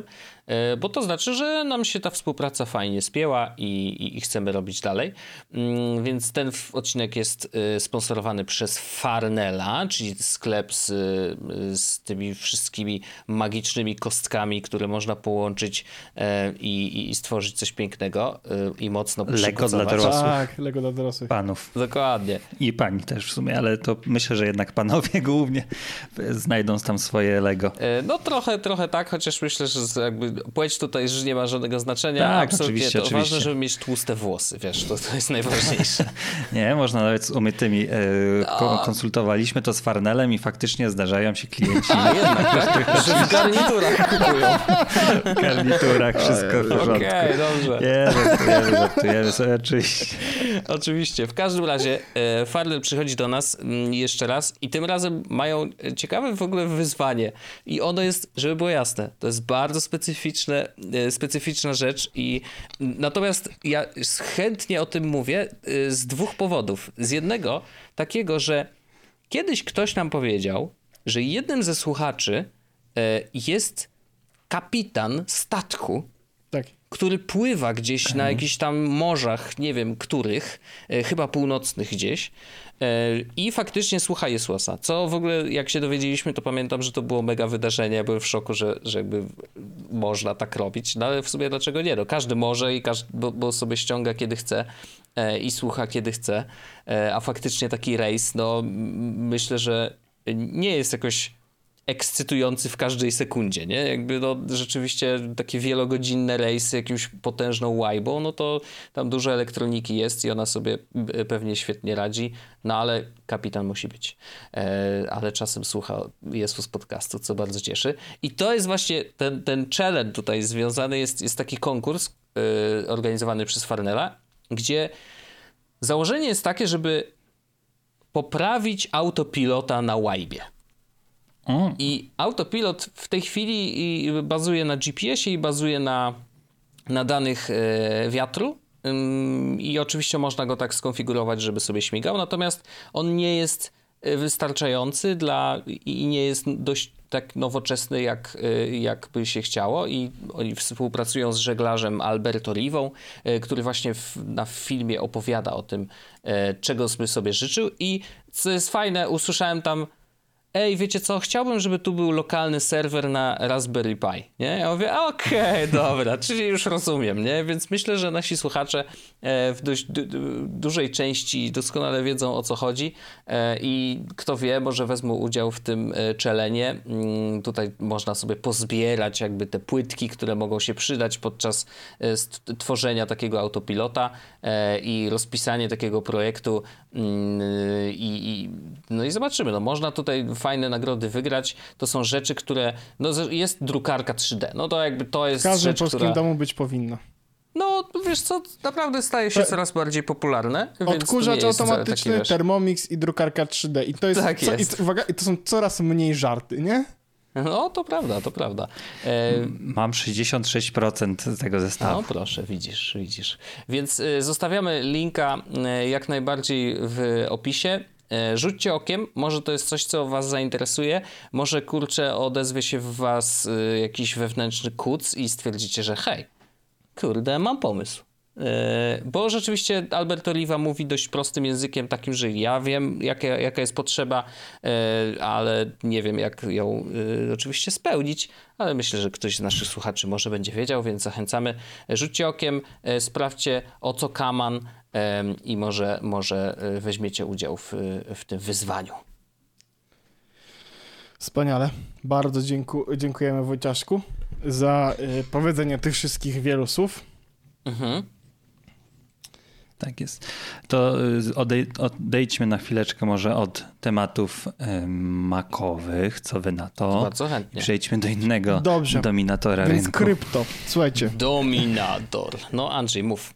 y, bo to znaczy, że nam się ta współpraca fajnie spięła i, i, i chcemy robić dalej. Mm, więc ten odcinek jest y, sponsorowany przez Farnella, czyli sklep z, y, z tymi wszystkimi magicznymi kostkami, które można połączyć e, i, i stworzyć coś pięknego e, i mocno Lego dla dorosłych. Tak, Lego dla dorosłych. Panów. Dokładnie. I pani też w sumie, ale to myślę, że jednak panowie głównie znajdą tam swoje Lego. E, no trochę, trochę tak, chociaż myślę, że jakby płeć tutaj że nie ma żadnego znaczenia. Tak, Absolutnie. Oczywiście, to oczywiście. ważne, żeby mieć tłuste włosy, wiesz, to, to jest najważniejsze. nie, można nawet z umytymi. No. Konsultowaliśmy to z Farnelem i faktycznie zdarzają się klienci. A, jednak, tak? że w garniturach kupują. W garniturach wszystko w porządku. Okej, okay, dobrze. Nie, żartujemy, żartujemy sobie oczywiście. Oczywiście. W każdym razie e, Farnell przychodzi do nas mm, jeszcze raz i tym razem mają ciekawe w ogóle wyzwanie. I ono jest, żeby było jasne, to jest bardzo specyficzne, e, specyficzna rzecz i natomiast ja chętnie o tym mówię e, z dwóch powodów. Z jednego takiego, że kiedyś ktoś nam powiedział, że jednym ze słuchaczy jest kapitan statku, tak. który pływa gdzieś na jakichś tam morzach, nie wiem których, e, chyba północnych gdzieś. E, I faktycznie słucha Jezusa. Co w ogóle, jak się dowiedzieliśmy, to pamiętam, że to było mega wydarzenie. Ja byłem w szoku, że, że jakby można tak robić. No ale w sumie dlaczego nie? No, każdy może i każdy, bo, bo sobie ściąga kiedy chce e, i słucha kiedy chce. E, a faktycznie taki rejs, no myślę, że nie jest jakoś ekscytujący w każdej sekundzie, nie? Jakby no, rzeczywiście takie wielogodzinne rejsy jakimś potężną łajbą, no to tam dużo elektroniki jest i ona sobie b- pewnie świetnie radzi, no ale kapitan musi być. E, ale czasem słucha Jezus podcastu, co bardzo cieszy. I to jest właśnie ten, ten challenge tutaj związany, jest, jest taki konkurs e, organizowany przez Farnella, gdzie założenie jest takie, żeby poprawić autopilota na łajbie. O, I autopilot w tej chwili bazuje na GPS-ie i bazuje na, na danych e, wiatru. I oczywiście można go tak skonfigurować, żeby sobie śmigał, natomiast on nie jest e, wystarczający dla i nie jest dość tak nowoczesny, jak, e, jak by się chciało. I oni współpracują z żeglarzem Alberto Rivą, e, który właśnie w, na filmie opowiada o tym, e, czego by sobie życzył. I co jest fajne, usłyszałem tam ej, wiecie co, chciałbym, żeby tu był lokalny serwer na Raspberry Pi, nie? Ja mówię, okej, dobra, czyli już rozumiem, nie? Więc myślę, że nasi słuchacze e, w dość du- du- dużej części doskonale wiedzą, o co chodzi e, i kto wie, może wezmą udział w tym e, czelenie. Mm, Tutaj można sobie pozbierać jakby te płytki, które mogą się przydać podczas tworzenia takiego autopilota i rozpisanie takiego projektu mm, i, i, no i zobaczymy, no można tutaj fajne nagrody wygrać, to są rzeczy, które, no jest drukarka 3D, no to jakby to W jest każdym rzecz, polskim która, domu być powinna. no wiesz co, naprawdę staje się To- coraz bardziej popularne, Odkurzacz automatyczny, Thermomix i drukarka 3D. I to jest, Tak co, jest. I, uwaga, i to są coraz mniej żarty, nie? No to prawda, to prawda. E, mam 66% tego zestawu. No proszę, widzisz, widzisz. Więc y, zostawiamy linka y, jak najbardziej w opisie. Y, Rzućcie okiem, może to jest coś, co was zainteresuje. Może kurczę odezwie się w was y, jakiś wewnętrzny kuc i stwierdzicie, że hej, kurde, mam pomysł. Yy, Bo rzeczywiście Albert Oliva mówi dość prostym językiem, takim, że ja wiem, jakie, jaka jest potrzeba, yy, ale nie wiem, jak ją yy, oczywiście spełnić. Ale myślę, że ktoś z naszych słuchaczy może będzie wiedział, więc zachęcamy. Rzućcie okiem, sprawdźcie o co kaman i może, może weźmiecie udział w, w tym wyzwaniu. Wspaniale. Bardzo dzięku, dziękujemy Wojciaszku za powiedzenie tych wszystkich wielu słów. Mhm. Tak jest. To y, odej- odejdźmy na chwileczkę może od tematów y, makowych, co wy na to? Bardzo I chętnie. przejdźmy do innego Dobrze. dominatora Więc rynku. krypto. Słuchajcie, Dominator. No Andrzej, mów.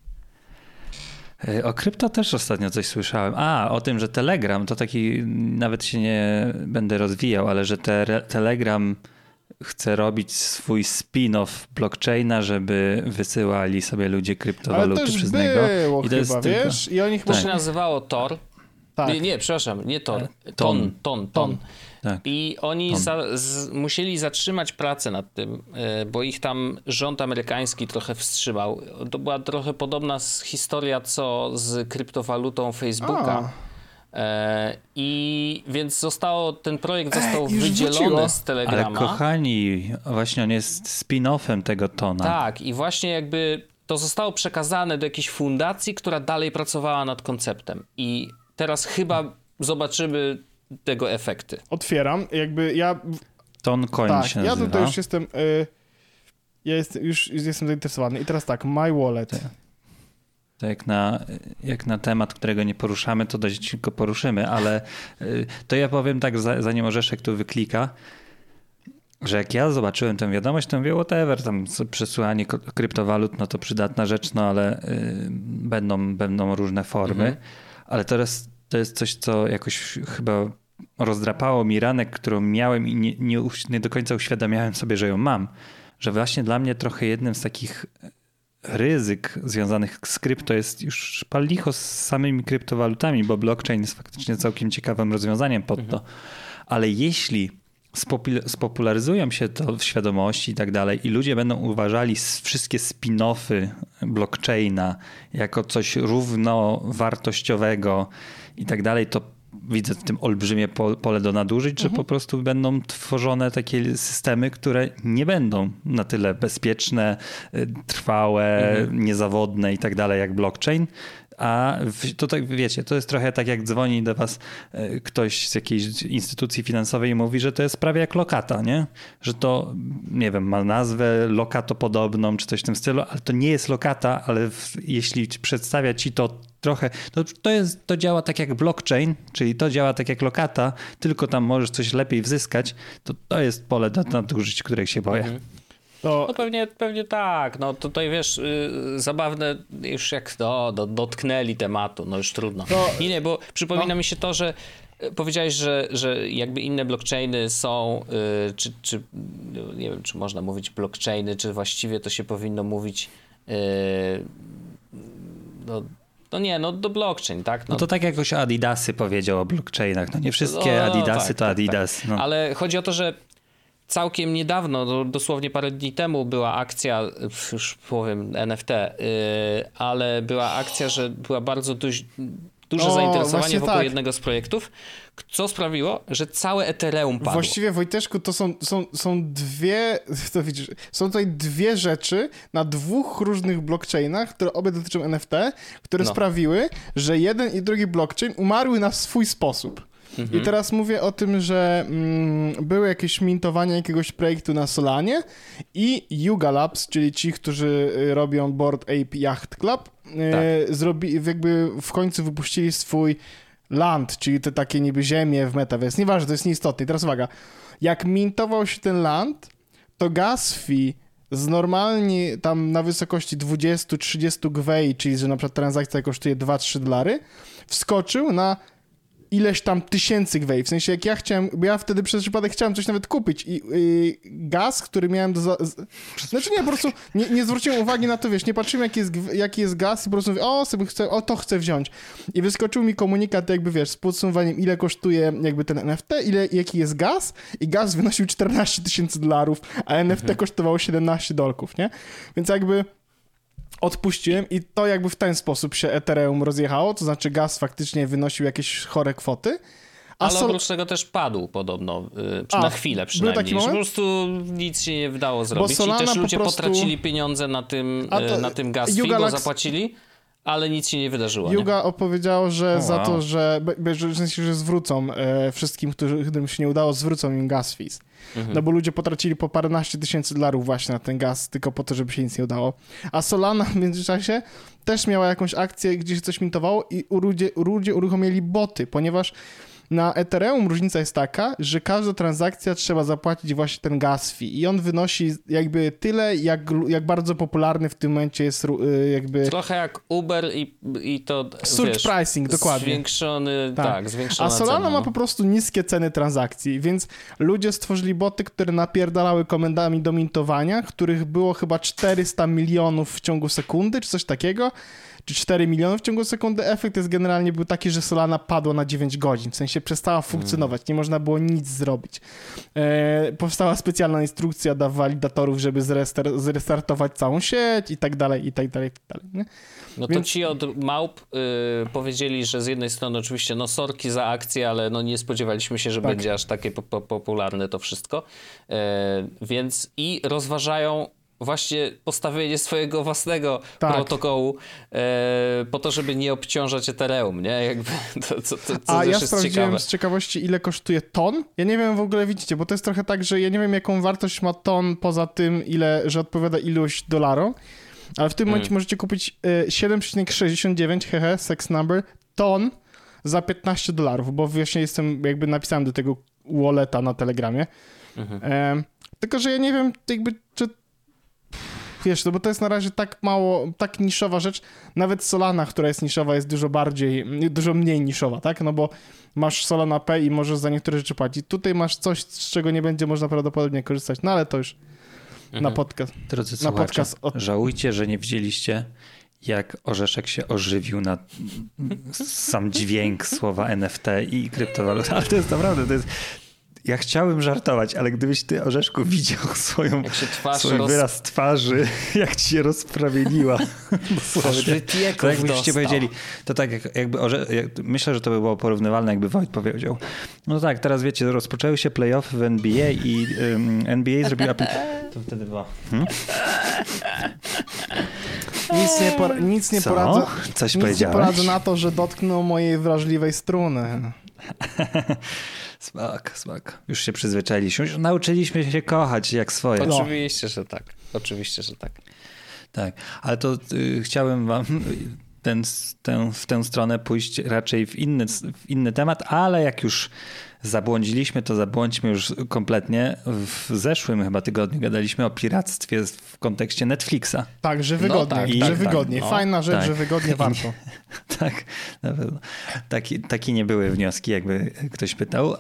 Y, O krypto też ostatnio coś słyszałem. A, o tym, że Telegram to taki, nawet się nie będę rozwijał, ale że te, Telegram chce robić swój spin-off blockchaina, żeby wysyłali sobie ludzie ale kryptowaluty też przez niego. było I to jest chyba, tylko- wiesz? I oni To chyba... się nazywało Tor. Tak. Nie, nie, przepraszam, nie Tor. E, Ton, Ton. ton, ton. Tak. I oni Ton. za, z, musieli zatrzymać pracę nad tym, e, bo ich tam rząd amerykański trochę wstrzymał. To była trochę podobna historia co z kryptowalutą Facebooka. A. E, I więc zostało, ten projekt został już wydzielony wróciło. z Ale Telegrama. kochani, właśnie on jest spin-offem tego tona. Tak, i właśnie jakby to zostało przekazane do jakiejś fundacji, która dalej pracowała nad konceptem. I teraz chyba zobaczymy tego efekty. Otwieram. Jakby ja... Ton koń Tak, się ja nazywa. tutaj już jestem... Y, ja jest, już, już jestem zainteresowany. I teraz tak, My Wallet. To jak na, jak na temat, którego nie poruszamy, to dość go poruszymy, ale y, to ja powiem tak, za- zanim Orzeszek tu wyklika, że jak ja zobaczyłem tę wiadomość, to mówię, whatever, tam ko- kryptowalut, no to przydatna rzecz, no ale y, będą, będą różne formy, Mhm. ale teraz to jest coś, co jakoś chyba rozdrapało mi ranek, którą miałem i nie, nie, nie do końca uświadamiałem sobie, że ją mam. Że właśnie dla mnie trochę jednym z takich ryzyk związanych z krypto jest już pal licho z samymi kryptowalutami, bo blockchain jest faktycznie całkiem ciekawym rozwiązaniem pod to. Ale jeśli spopularyzują się to w świadomości i tak dalej i ludzie będą uważali wszystkie spin-offy blockchaina jako coś równowartościowego i tak dalej, to widzę w tym olbrzymie pole do nadużyć, mhm. że po prostu będą tworzone takie systemy, które nie będą na tyle bezpieczne, y, trwałe, mhm. niezawodne i tak dalej jak blockchain, a to tak, wiecie, to jest trochę tak jak dzwoni do was e, ktoś z jakiejś instytucji finansowej i mówi, że to jest prawie jak lokata, nie? Że to, nie wiem, ma nazwę lokatopodobną czy coś w tym stylu, ale to nie jest lokata, ale w, jeśli przedstawia ci to trochę, to, to, jest, to działa tak jak blockchain, czyli to działa tak jak lokata, tylko tam możesz coś lepiej wzyskać, to to jest pole do nadużyć, których się boję. Mhm. To... No pewnie, pewnie tak. No tutaj wiesz, yy, zabawne już jak no, do, dotknęli tematu, no już trudno. To... Nie, nie, bo przypomina no. mi się to, że y, powiedziałeś, że, że jakby inne blockchainy są, yy, czy, czy nie wiem, czy można mówić blockchainy, czy właściwie to się powinno mówić yy, no, no nie, no do blockchain, tak? No, no to tak jakoś Adidasy powiedział o blockchainach. No nie wszystkie no, Adidasy tak, to tak, Adidas. Tak. No. Ale chodzi o to, że całkiem niedawno, dosłownie parę dni temu była akcja, już powiem NFT, yy, ale była akcja, że była bardzo duż, duże o, zainteresowanie wokół tak. jednego z projektów, co sprawiło, że całe Ethereum padło. Właściwie Wojteszku to są, są, są dwie, to widzisz, są tutaj dwie rzeczy na dwóch różnych blockchainach, które obie dotyczą NFT, które no. sprawiły, że jeden i drugi blockchain umarły na swój sposób. Mhm. I teraz mówię o tym, że mm, były jakieś mintowanie jakiegoś projektu na Solanie i Yuga Labs, czyli ci, którzy y, robią Board Ape Yacht Club, y, tak. zrobi, jakby w końcu wypuścili swój land, czyli te takie niby ziemie w metaverse. Nieważne, to jest nieistotne. I teraz uwaga, jak mintował się ten land, to gas fee z normalnie tam na wysokości 20-30 gwei, czyli że na przykład transakcja kosztuje 2-3 dolary, wskoczył na ileś tam tysięcy gwei. W sensie, jak ja chciałem, bo ja wtedy przez przypadek chciałem coś nawet kupić i gaz, który miałem do... Za, znaczy nie, po prostu nie, nie zwróciłem uwagi na to, wiesz, nie patrzyłem jaki jest, jaki jest gaz i po prostu mówię, o, sobie chcę, o, to chcę wziąć. I wyskoczył mi komunikat, jakby, wiesz, z podsumowaniem, ile kosztuje jakby ten NFT, ile, jaki jest gaz i gaz wynosił 14 tysięcy dolarów, a NFT mhm. kosztowało 17 dolków, nie? Więc jakby odpuściłem i to jakby w ten sposób się Ethereum rozjechało, to znaczy gaz faktycznie wynosił jakieś chore kwoty. A Ale oprócz tego też padł podobno, yy, na chwilę przynajmniej. Taki moment? Po prostu nic się nie wydało zrobić i też ludzie prostu... potracili pieniądze na tym, to, y, na tym gas bo zapłacili ale nic się nie wydarzyło. Yuga nie? opowiedział, że oh, za to, że, że, że, że zwrócą e, wszystkim, którym się nie udało, zwrócą im gas fees. Mhm. No bo ludzie potracili po paręnaście tysięcy dolarów właśnie na ten gaz, tylko po to, żeby się nic nie udało. A Solana w międzyczasie też miała jakąś akcję, gdzie się coś mintowało i ludzie, ludzie uruchomili boty, ponieważ na Ethereum różnica jest taka, że każda transakcja trzeba zapłacić właśnie ten gas fee i on wynosi jakby tyle, jak, jak bardzo popularny w tym momencie jest y, jakby... Trochę jak Uber i, i to, Surge wiesz, pricing, dokładnie. Zwiększony, tak, tak zwiększona A Solana cena, ma no. po prostu niskie ceny transakcji, więc ludzie stworzyli boty, które napierdalały komendami do mintowania, których było chyba 400 milionów w ciągu sekundy, czy coś takiego czy 4 miliony w ciągu sekundy. Efekt jest generalnie był taki, że Solana padła na 9 godzin, w sensie przestała funkcjonować, nie można było nic zrobić. E, powstała specjalna instrukcja dla walidatorów, żeby zrestartować całą sieć i tak dalej, i tak dalej, i tak dalej. Nie? No Więc... to ci od małp y, powiedzieli, że z jednej strony oczywiście no sorki za akcję, ale no nie spodziewaliśmy się, że tak. będzie aż takie po, po, popularne to wszystko. E, więc i rozważają właśnie postawienie swojego własnego tak. protokołu e, po to, żeby nie obciążać Ethereum, nie? Jakby to, to, to, A ja sprawdziłem ciekawe. z ciekawości, ile kosztuje ton. Ja nie wiem w ogóle, widzicie, bo to jest trochę tak, że ja nie wiem, jaką wartość ma ton poza tym, ile, że odpowiada ilość dolarów, ale w tym momencie hmm. możecie kupić e, 7,69, hehe, sex number, ton za 15 dolarów, bo właśnie jestem, jakby napisałem do tego walleta na Telegramie. Mhm. E, tylko, że ja nie wiem, jakby, czy wiesz, no bo to jest na razie tak mało, tak niszowa rzecz. Nawet Solana, która jest niszowa, jest dużo bardziej, dużo mniej niszowa, tak? No bo masz Solana P i możesz za niektóre rzeczy płacić. Tutaj masz coś, z czego nie będzie można prawdopodobnie korzystać, no ale to już mhm. na podcast. Drodzy na słuchacze, podcast od... żałujcie, że nie widzieliście jak Orzeszek się ożywił na sam dźwięk słowa NFT i kryptowaluta, ale to jest naprawdę, to jest ja chciałem żartować, ale gdybyś ty, Orzeszku, widział swoją, swój roz... wyraz twarzy, jak ci się rozprawieniła. Dosłownie. To jakbyście powiedzieli, to tak jak, jakby, jak, myślę, że to by było porównywalne, jakby Wojt powiedział. No tak, teraz wiecie, rozpoczęły się playoffy w NBA i um, NBA zrobiła... To wtedy było... Hmm? Nic nie, por nic nie poradzę. Coś nic powiedziałeś? nie poradzę na to, że dotknął mojej wrażliwej struny. Smak, smak. Już się przyzwyczailiśmy. Już nauczyliśmy się kochać jak swoje. No. Oczywiście, że tak. Oczywiście, że tak. Tak, ale to y, chciałem wam ten, tę, w tę stronę pójść raczej w inny, w inny temat, ale jak już zabłądziliśmy, to zabłądźmy już kompletnie. W zeszłym chyba tygodniu gadaliśmy o piractwie w kontekście Netflixa. Tak, że wygodnie, no, tak, że tak, wygodnie. Tak, Fajna rzecz, że wygodnie warto. tak, na pewno. Taki, takie nie były wnioski, jakby ktoś pytał.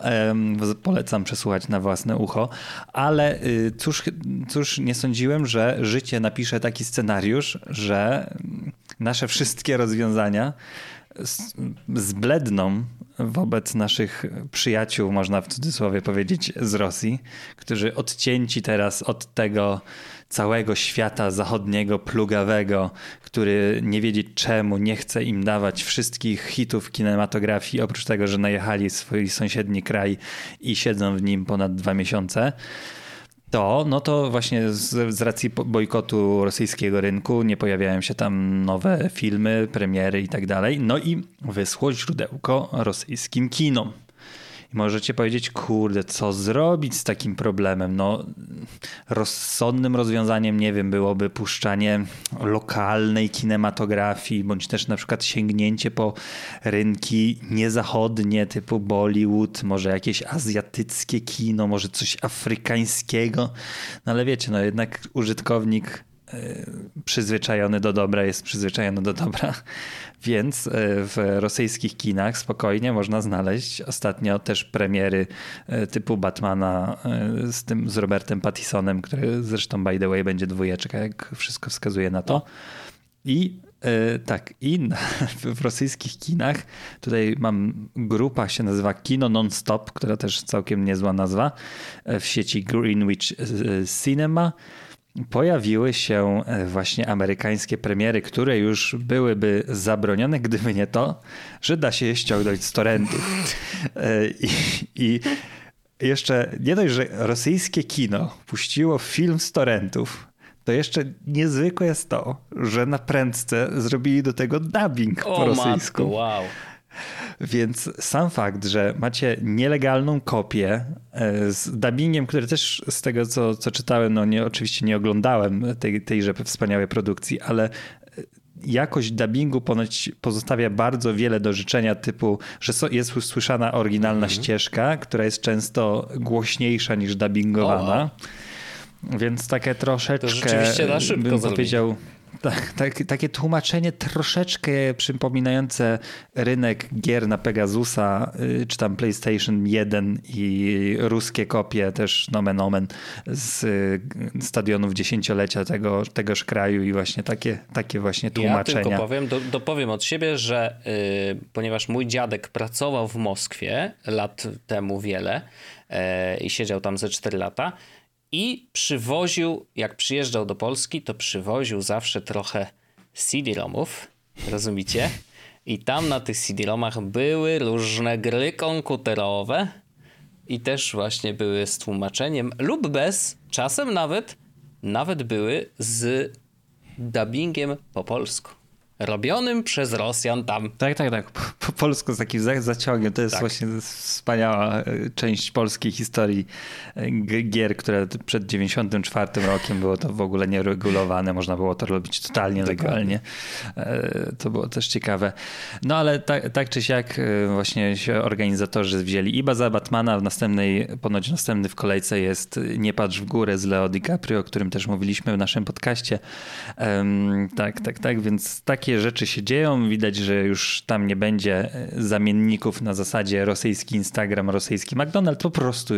Polecam przesłuchać na własne ucho, ale y, cóż, cóż nie sądziłem, że życie napisze taki scenariusz, że nasze wszystkie rozwiązania zbledną wobec naszych przyjaciół, można w cudzysłowie powiedzieć, z Rosji, którzy odcięci teraz od tego całego świata zachodniego, plugawego, który nie wiedzieć czemu nie chce im dawać wszystkich hitów kinematografii, oprócz tego, że najechali swój sąsiedni kraj i siedzą w nim ponad dwa miesiące to, no to właśnie z, z, racji bojkotu rosyjskiego rynku nie pojawiają się tam nowe filmy, premiery i tak dalej. No i wyschło źródełko rosyjskim kinom. I możecie powiedzieć, kurde, co zrobić z takim problemem? No, rozsądnym rozwiązaniem, nie wiem, byłoby puszczanie lokalnej kinematografii, bądź też na przykład sięgnięcie po rynki niezachodnie, typu Bollywood, może jakieś azjatyckie kino, może coś afrykańskiego. No ale wiecie, no jednak użytkownik przyzwyczajony do dobra jest przyzwyczajony do dobra. Więc e, w rosyjskich kinach spokojnie można znaleźć ostatnio też premiery e, typu Batmana z tym z Robertem Pattisonem, który zresztą by the way będzie dwójeczka, jak wszystko wskazuje na to. I tak, i w rosyjskich kinach, tutaj mam grupa, się nazywa Kino Non-Stop, która też całkiem niezła nazwa, w sieci Greenwich Cinema pojawiły się e, właśnie amerykańskie premiery, które już byłyby zabronione, gdyby nie to, że da się je ściągnąć z torrentów. E, I, I, jeszcze nie dość, że rosyjskie kino puściło film z torrentów, to jeszcze niezwykłe jest to, że na prędce zrobili do tego dubbing o, po rosyjsku. Matko, wow. Więc sam fakt, że macie nielegalną kopię e, z dubbingiem, który też z tego, co, co czytałem, no nie, oczywiście nie oglądałem tej, tejże wspaniałej produkcji, ale e, jakość dubbingu ponoć pozostawia bardzo wiele do życzenia, typu, że jest usłyszana oryginalna mhm. ścieżka, która jest często głośniejsza niż dubbingowana. Więc takie troszeczkę, to rzeczywiście na szybko bym powiedział, tak, tak, takie tłumaczenie troszeczkę przypominające rynek gier na Pegasusa, y, czy tam PlayStation 1 i ruskie kopie też nomen omen z y, stadionów dziesięciolecia tego, tegoż kraju i właśnie takie, takie właśnie tłumaczenia. Ja tylko powiem, do, dopowiem od siebie, że yy, ponieważ mój dziadek pracował w Moskwie lat temu wiele i siedział tam ze 4 lata, i przywoził, jak przyjeżdżał do Polski, to przywoził zawsze trochę CD-ROMów, rozumiecie? I tam na tych CD-ROMach były różne gry komputerowe i też właśnie były z tłumaczeniem lub bez, czasem nawet, nawet były z dubbingiem po polsku robionym przez Rosjan tam. Tak, tak, tak. Po, po polsku z takim zaciągiem. To jest tak. właśnie wspaniała e, część polskiej historii e, gier, które przed 94 rokiem było to w ogóle nieregulowane. Można było to robić totalnie legalnie. E, to było też ciekawe. No ale tak, tak czy siak właśnie się organizatorzy wzięli i baza Batmana w następnej, ponoć następny w kolejce jest Nie patrz w górę z Leo DiCaprio, o którym też mówiliśmy w naszym podcaście. Tak, tak, tak, więc taki takie rzeczy się dzieją. Widać, że już tam nie będzie e, zamienników na zasadzie rosyjski Instagram, rosyjski McDonald's. Po prostu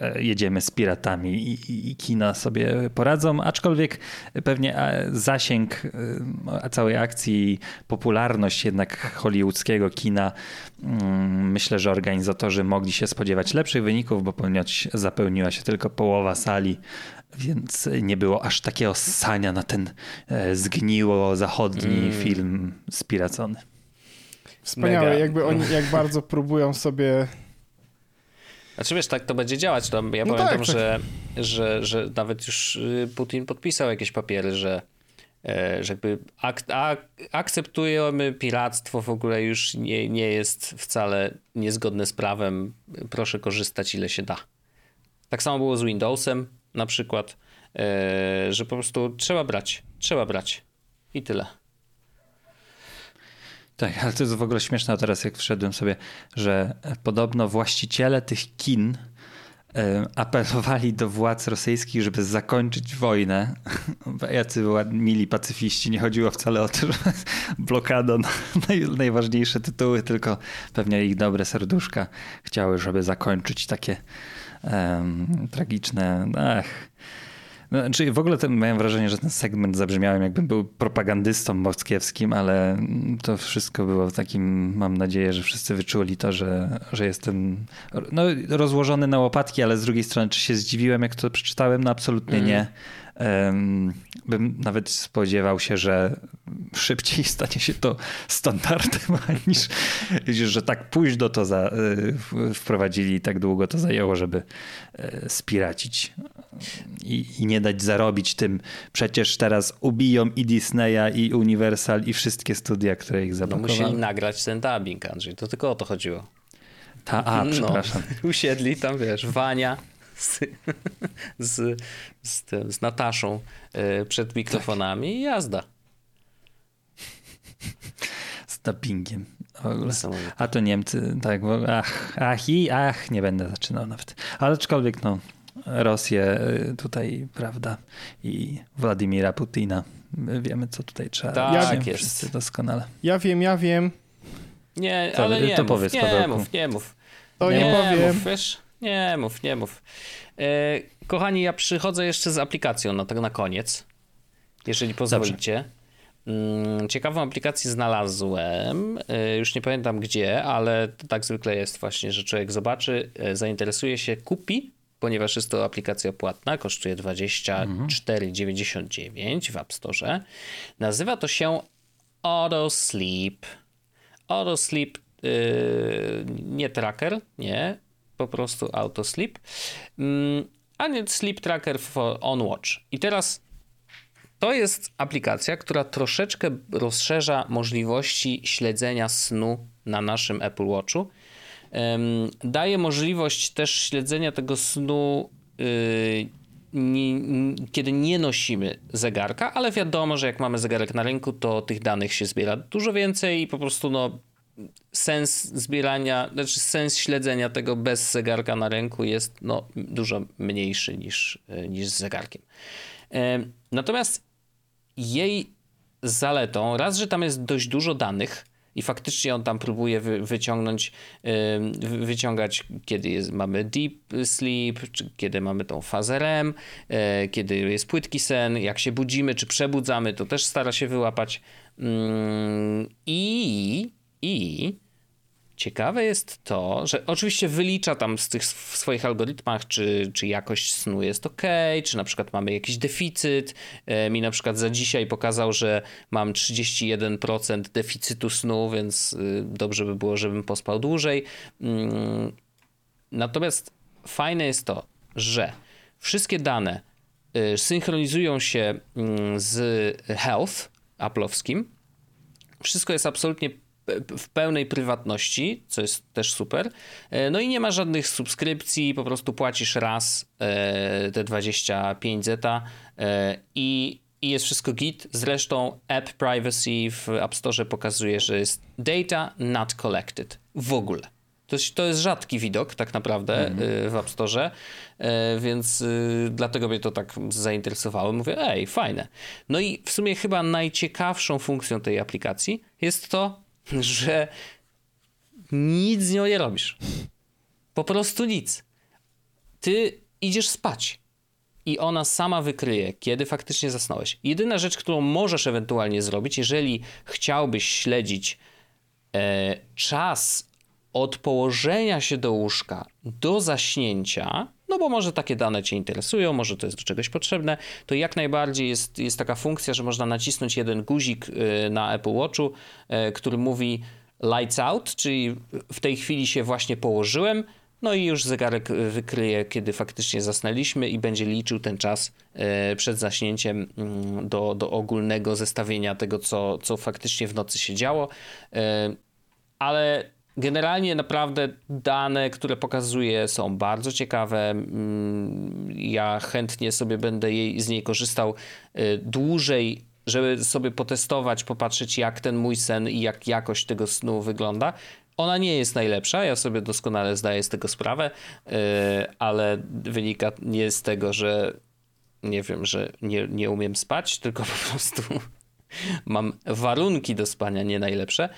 e, jedziemy z piratami i, i, kina sobie poradzą. Aczkolwiek pewnie zasięg całej akcji, popularność jednak hollywoodzkiego kina, mm, myślę, że organizatorzy mogli się spodziewać lepszych wyników, bo ponieważ zapełniła się tylko połowa sali więc nie było aż takiego ssania na ten e, zgniło zachodni mm. film spiracony. Wspaniałe, Mega. jakby oni jak bardzo próbują sobie znaczy wiesz, tak to będzie działać. To ja no pamiętam, tak, że, tak. Że, że nawet już y, Putin podpisał jakieś papiery, że, e, że jakby ak ak akceptujemy piractwo w ogóle już nie, nie jest wcale niezgodne z prawem. Proszę korzystać ile się da. Tak samo było z Windowsem na przykład, e, że po prostu trzeba brać, trzeba brać i tyle. Tak, ale to jest w ogóle śmieszne teraz, jak wszedłem sobie, że podobno właściciele tych kin e, apelowali do władz rosyjskich, żeby zakończyć wojnę. Jacy mili pacyfiści. Nie chodziło wcale o to, że blokada na najważniejsze tytuły, tylko pewnie ich dobre serduszka chciały, żeby zakończyć takie um, tragiczne. Ach. No, znaczy w ogóle ten, miałem wrażenie, że ten segment zabrzmiałem jakbym był propagandystą moskiewskim, ale to wszystko było w takim, mam nadzieję, że wszyscy wyczuli to, że, że jestem no, rozłożony na łopatki, ale z drugiej strony, czy się zdziwiłem, jak to przeczytałem? No absolutnie mm. nie bym nawet spodziewał się, że szybciej stanie się to standardem, niż że tak późno to za, y, wprowadzili i tak długo to zajęło, żeby e, spiracić i, i, nie dać zarobić tym. Przecież teraz ubiją i Disneya, i Universal, i wszystkie studia, które ich zablokowały. No musieli nagrać ten dubbing, Andrzej. To tylko o to chodziło. Ta, a, no, przepraszam. usiedli tam, wiesz, Wania, z, z, z, z Nataszą e, przed mikrofonami tak. i jazda. Z dubbingiem. A to Niemcy, tak, ach, ach i ach, nie będę zaczynał nawet. Ale aczkolwiek no, Rosję e, tutaj, prawda, i Władimira Putina. My wiemy, co tutaj trzeba tak, robić. Tak, jest. Wszyscy doskonale. Ja wiem, ja wiem. Nie, ale nie to mów, powiedz, nie mów, nie mów. To nie, nie powiem. Mów, wiesz? Nie mów, nie mów. E, kochani, ja przychodzę jeszcze z aplikacją na, na koniec, jeżeli pozwolicie. Mm, ciekawą aplikację znalazłem, e, już nie pamiętam gdzie, ale tak zwykle jest właśnie, że człowiek zobaczy, e, zainteresuje się, kupi, ponieważ jest to aplikacja płatna, kosztuje 24,99 w App Store. Nazywa to się Auto Sleep. Auto Sleep yy, nie tracker, nie, po prostu auto sleep, mm, a nie sleep tracker for on watch. I teraz to jest aplikacja, która troszeczkę rozszerza możliwości śledzenia snu na naszym Apple Watchu. Daje możliwość też śledzenia tego snu, y, kiedy nie nosimy zegarka, ale wiadomo, że jak mamy zegarek na ręku, to tych danych się zbiera dużo więcej i po prostu no, sens zbierania, znaczy sens śledzenia tego bez zegarka na ręku jest no, dużo mniejszy niż, e, niż z zegarkiem. E, natomiast jej zaletą, raz, że tam jest dość dużo danych, i faktycznie on tam próbuje wy, wyciągnąć, yy, wyciągać, kiedy jest, mamy deep sleep, kiedy mamy tą fazę REM, kiedy jest płytki sen, jak się budzimy, czy przebudzamy, to też stara się wyłapać. Yy, I i ciekawe jest to, że oczywiście wylicza tam z tych w swoich algorytmach, czy, czy jakość snu jest ok, czy na przykład mamy jakiś deficyt. E, mi na przykład za dzisiaj pokazał, że mam 31% deficytu snu, więc y, dobrze by było, żebym pospał dłużej. Mm, natomiast fajne jest to, że wszystkie dane y, synchronizują się mm, z Health Apple'owskim. Wszystko jest absolutnie w pełnej prywatności, co jest też super. E, no i nie ma żadnych subskrypcji, po prostu płacisz raz e, te 25 zeta e, i, i jest wszystko git. Zresztą App Privacy w App Store pokazuje, że jest data not collected. W ogóle. To jest, to jest rzadki widok tak naprawdę mm. w App Store, więc dlatego mnie to tak zainteresowało. Mówię, ej, fajne. No i w sumie chyba najciekawszą funkcją tej aplikacji jest to, że nic z nią nie robisz. Po prostu nic. Ty idziesz spać i ona sama wykryje, kiedy faktycznie zasnąłeś. Jedyna rzecz, którą możesz ewentualnie zrobić, jeżeli chciałbyś śledzić e, czas od położenia się do łóżka do zaśnięcia, no bo może takie dane Cię interesują, może to jest do czegoś potrzebne, to jak najbardziej jest, jest taka funkcja, że można nacisnąć jeden guzik e, na Apple Watchu, e, który mówi lights out, czyli w tej chwili się właśnie położyłem, no i już zegarek wykryje, kiedy faktycznie zasnęliśmy i będzie liczył ten czas e, przed zaśnięciem mm, do, do ogólnego zestawienia tego, co, co faktycznie w nocy się działo. Ale generalnie naprawdę dane, które pokazuje są bardzo ciekawe. Mm, ja chętnie sobie będę jej, z niej korzystał e, dłużej żeby sobie potestować, popatrzeć jak ten mój sen i jak jakość tego snu wygląda. Ona nie jest najlepsza, ja sobie doskonale zdaję z tego sprawę, yy, ale wynika nie z tego, że nie wiem, że nie, nie umiem spać, tylko po prostu mam warunki do spania nie najlepsze.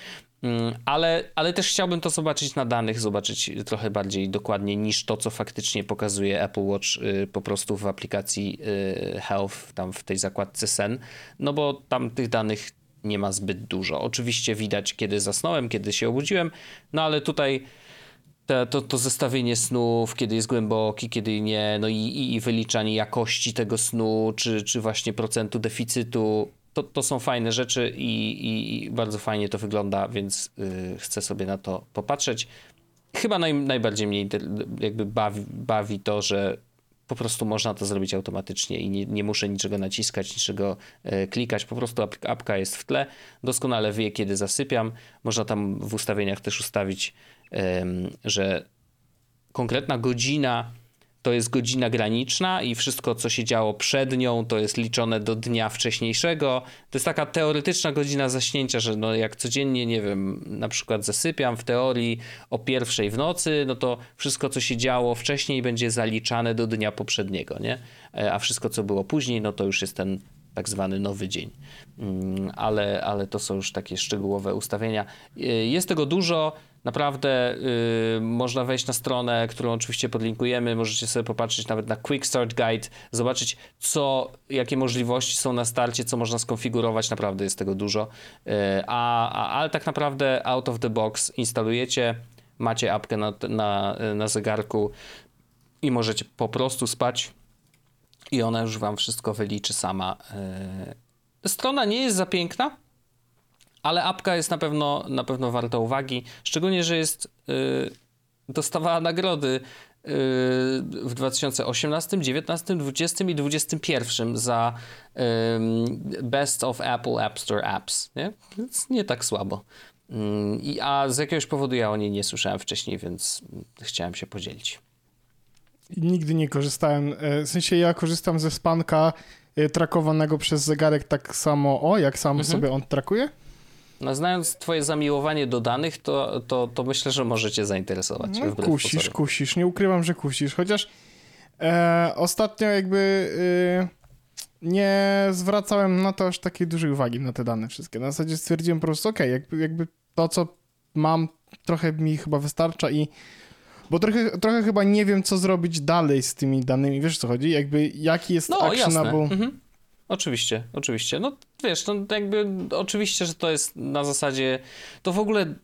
Mm, ale, ale też chciałbym to zobaczyć na danych, zobaczyć trochę bardziej dokładnie niż to, co faktycznie pokazuje Apple Watch yy, po prostu w aplikacji yy, Health, tam w tej zakładce Sen, no bo tam tych danych nie ma zbyt dużo. Oczywiście widać, kiedy zasnąłem, kiedy się obudziłem, no ale tutaj to, to zestawienie snów, kiedy jest głęboki, kiedy nie, no i, i wyliczanie jakości tego snu, czy, czy właśnie procentu deficytu, to, to są fajne rzeczy i, i, i bardzo fajnie to wygląda, więc yy, chcę sobie na to popatrzeć. Chyba naj, najbardziej mnie jakby bawi, bawi to, że po prostu można to zrobić automatycznie i nie, nie muszę niczego naciskać, niczego e, klikać. Po prostu apka jest w tle, doskonale wie, kiedy zasypiam. Można tam w ustawieniach też ustawić, że konkretna godzina to jest godzina graniczna i wszystko, co się działo przed nią, to jest liczone do dnia wcześniejszego. To jest taka teoretyczna godzina zaśnięcia, że no jak codziennie, nie wiem, na przykład zasypiam w teorii o pierwszej w nocy, no to wszystko, co się działo wcześniej, będzie zaliczane do dnia poprzedniego, nie? E, a wszystko, co było później, no to już jest ten tak zwany nowy dzień. Mm, ale, ale to są już takie szczegółowe ustawienia. E, jest tego dużo. Naprawdę yy, można wejść na stronę, którą oczywiście podlinkujemy. Możecie sobie popatrzeć nawet na Quick Start Guide, zobaczyć, co, jakie możliwości są na starcie, co można skonfigurować. Naprawdę jest tego dużo. Yy, a, a, ale tak naprawdę out of the box instalujecie, macie apkę na, na, na zegarku i możecie po prostu spać i ona już wam wszystko wyliczy sama. Yy. Strona nie jest za piękna, ale apka jest na pewno, na pewno warta uwagi, szczególnie, że jest yy, dostawała nagrody yy, w 2018, 19, 20 i 21 za yy, Best of Apple App Store Apps. Nie, więc nie tak słabo. I, a z jakiegoś powodu ja o niej nie słyszałem wcześniej, więc chciałem się podzielić. Nigdy nie korzystałem. E, w sensie ja korzystam ze spanka e, trakowanego przez zegarek tak samo, o, jak sam mhm. sobie on trakuje. No, znając twoje zamiłowanie do danych, to, to, to myślę, że możecie zainteresować. No, kusisz, pozorom. kusisz. Nie ukrywam, że kusisz. Chociaż e, ostatnio jakby e, nie zwracałem na to aż takiej dużej uwagi, na te dane wszystkie. Na zasadzie stwierdziłem po prostu, ok, jakby, jakby to, co mam, trochę mi chyba wystarcza i bo trochę, trochę chyba nie wiem, co zrobić dalej z tymi danymi. Wiesz, co chodzi? Jakby, jaki jest no, actionable... Mhm. Oczywiście, oczywiście. No wiesz, no jakby oczywiście, że to jest na zasadzie, to w ogóle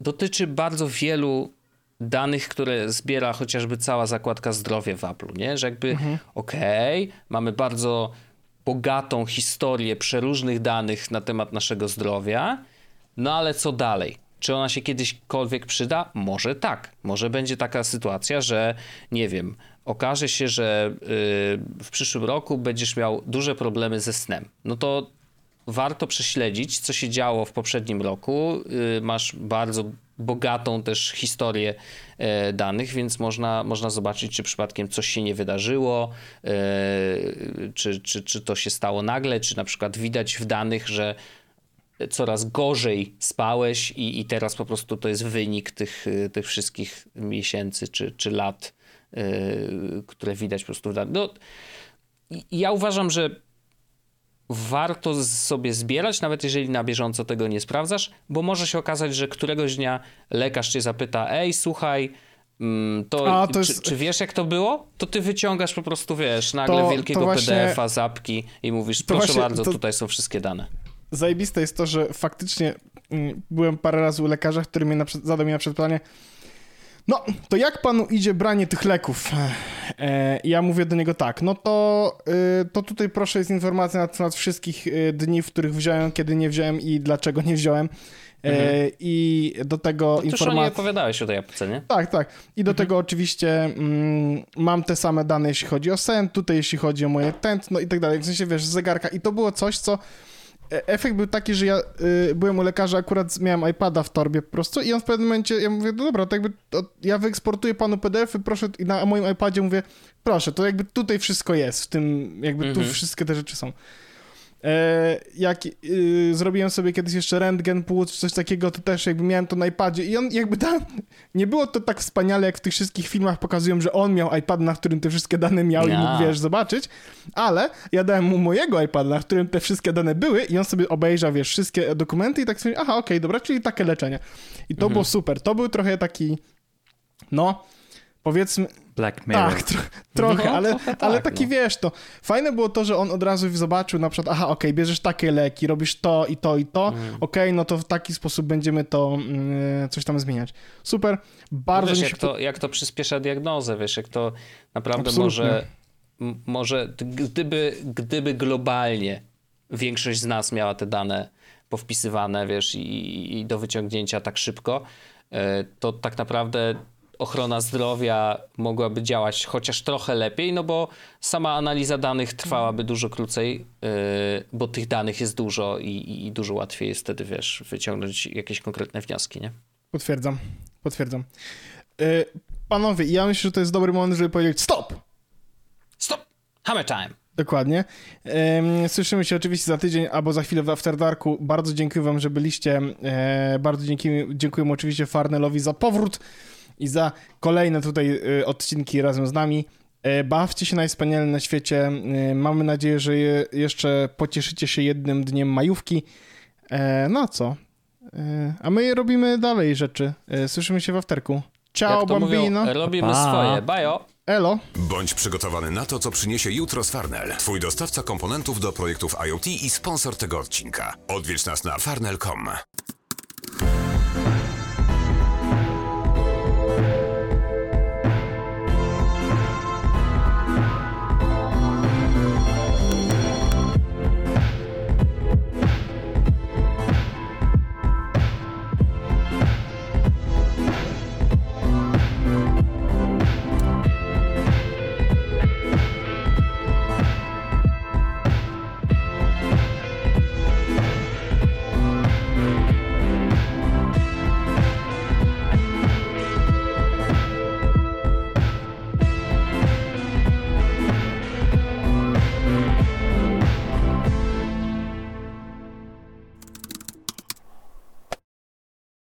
dotyczy bardzo wielu danych, które zbiera chociażby cała zakładka zdrowie w Apple, nie? Że jakby mhm. okej, okay, mamy bardzo bogatą historię przeróżnych danych na temat naszego zdrowia, no ale co dalej? Czy ona się kiedyśkolwiek przyda? Może tak. Może będzie taka sytuacja, że nie wiem, okaże się, że y, w przyszłym roku będziesz miał duże problemy ze snem. No to warto prześledzić, co się działo w poprzednim roku. Y, masz bardzo bogatą też historię e, danych, więc można, można zobaczyć, czy przypadkiem coś się nie wydarzyło, e, czy, czy, czy to się stało nagle, czy na przykład widać w danych, że coraz gorzej spałeś i, i teraz po prostu to jest wynik tych, tych wszystkich miesięcy czy, czy lat, które widać po prostu w danych. No, ja uważam, że warto sobie zbierać, nawet jeżeli na bieżąco tego nie sprawdzasz, bo może się okazać, że któregoś dnia lekarz cię zapyta, ej, słuchaj, mm, to, A, to jest... czy, czy, wiesz jak to było? To ty wyciągasz po prostu, wiesz, nagle to, wielkiego to właśnie... PDF-a, zapki i mówisz, proszę właśnie, bardzo, tutaj są wszystkie dane. Zajebiste jest to, że faktycznie mm, byłem parę razy u lekarza, który mnie na, zadał mi na przykład pytanie, no, to jak panu idzie branie tych leków? E, ja mówię do niego tak, no to, y, to tutaj proszę jest informacja na temat wszystkich y, dni, w których wziąłem, kiedy nie wziąłem i dlaczego nie wziąłem. E, mhm. I do tego informacja. nie opowiadałeś o tej apce, nie? Tak, tak. I do mhm. tego oczywiście mm, mam te same dane, jeśli chodzi o sen, tutaj jeśli chodzi o moje tętno i tak dalej. W sensie, wiesz, zegarka. I to było coś, co E, efekt był taki, że ja y, byłem u lekarza, akurat miałem iPada w torbie po prostu i on w pewnym momencie, ja mówię, no dobra, to jakby to ja wyeksportuję panu PDF-y, proszę, i na moim iPadzie mówię, proszę, to jakby tutaj wszystko jest, w tym, jakby tu mhm. wszystkie te rzeczy są. E, jak y, zrobiłem sobie kiedyś jeszcze rentgen płuc, coś takiego, to też jakby miałem to na iPadzie i on jakby tam, nie było to tak wspaniale, jak w tych wszystkich filmach pokazują, że on miał iPad, na którym te wszystkie dane miał i mógł, wiesz, zobaczyć, ale ja dałem mu mojego iPada, na którym te wszystkie dane były i on sobie obejrzał, wiesz, wszystkie dokumenty i tak sobie, aha, okej, okay, dobra, czyli takie leczenie. I to mhm. było super. To był trochę taki, no, powiedzmy... Black Mirror. Tak, tro trochę, no, ale, tak, ale taki no. wiesz, to fajne było to, że on od razu zobaczył na przykład, aha, okej, okay, bierzesz takie leki, robisz to i to i to, mm. okej, okay, no to w taki sposób będziemy to mm, coś tam zmieniać. Super, bardzo no wiesz, mi się... Jak to, jak to przyspiesza diagnozę, wiesz, jak to naprawdę Absolutnie. może, może gdyby, gdyby globalnie większość z nas miała te dane powpisywane, wiesz, i, i do wyciągnięcia tak szybko, e, to tak naprawdę ochrona zdrowia mogłaby działać chociaż trochę lepiej, no bo sama analiza danych trwałaby dużo krócej, yy, bo tych danych jest dużo i, i, dużo łatwiej jest wtedy, wiesz, wyciągnąć jakieś konkretne wnioski, nie? Potwierdzam, potwierdzam. Yy, panowie, ja myślę, że to jest dobry moment, żeby powiedzieć stop! Stop! Hammer time! Dokładnie. Słyszymy się oczywiście za tydzień albo za chwilę w After Darku. Bardzo dziękuję wam, że byliście. E, bardzo dziękuję, dziękuję oczywiście Farnelowi za powrót i za kolejne tutaj y, odcinki razem z nami. E, bawcie się najwspaniale na świecie. E, mamy nadzieję, że jeszcze pocieszycie się jednym dniem majówki. E, no co? A my robimy dalej rzeczy. Słyszymy się w afterku. Ciao, bambino. Mówią, robimy pa. swoje. Bajo. Elo. Bądź przygotowany na to, co przyniesie jutro z Farnell. Twój dostawca komponentów do projektów IoT i sponsor tego odcinka. Odwiedź nas na farnell.com.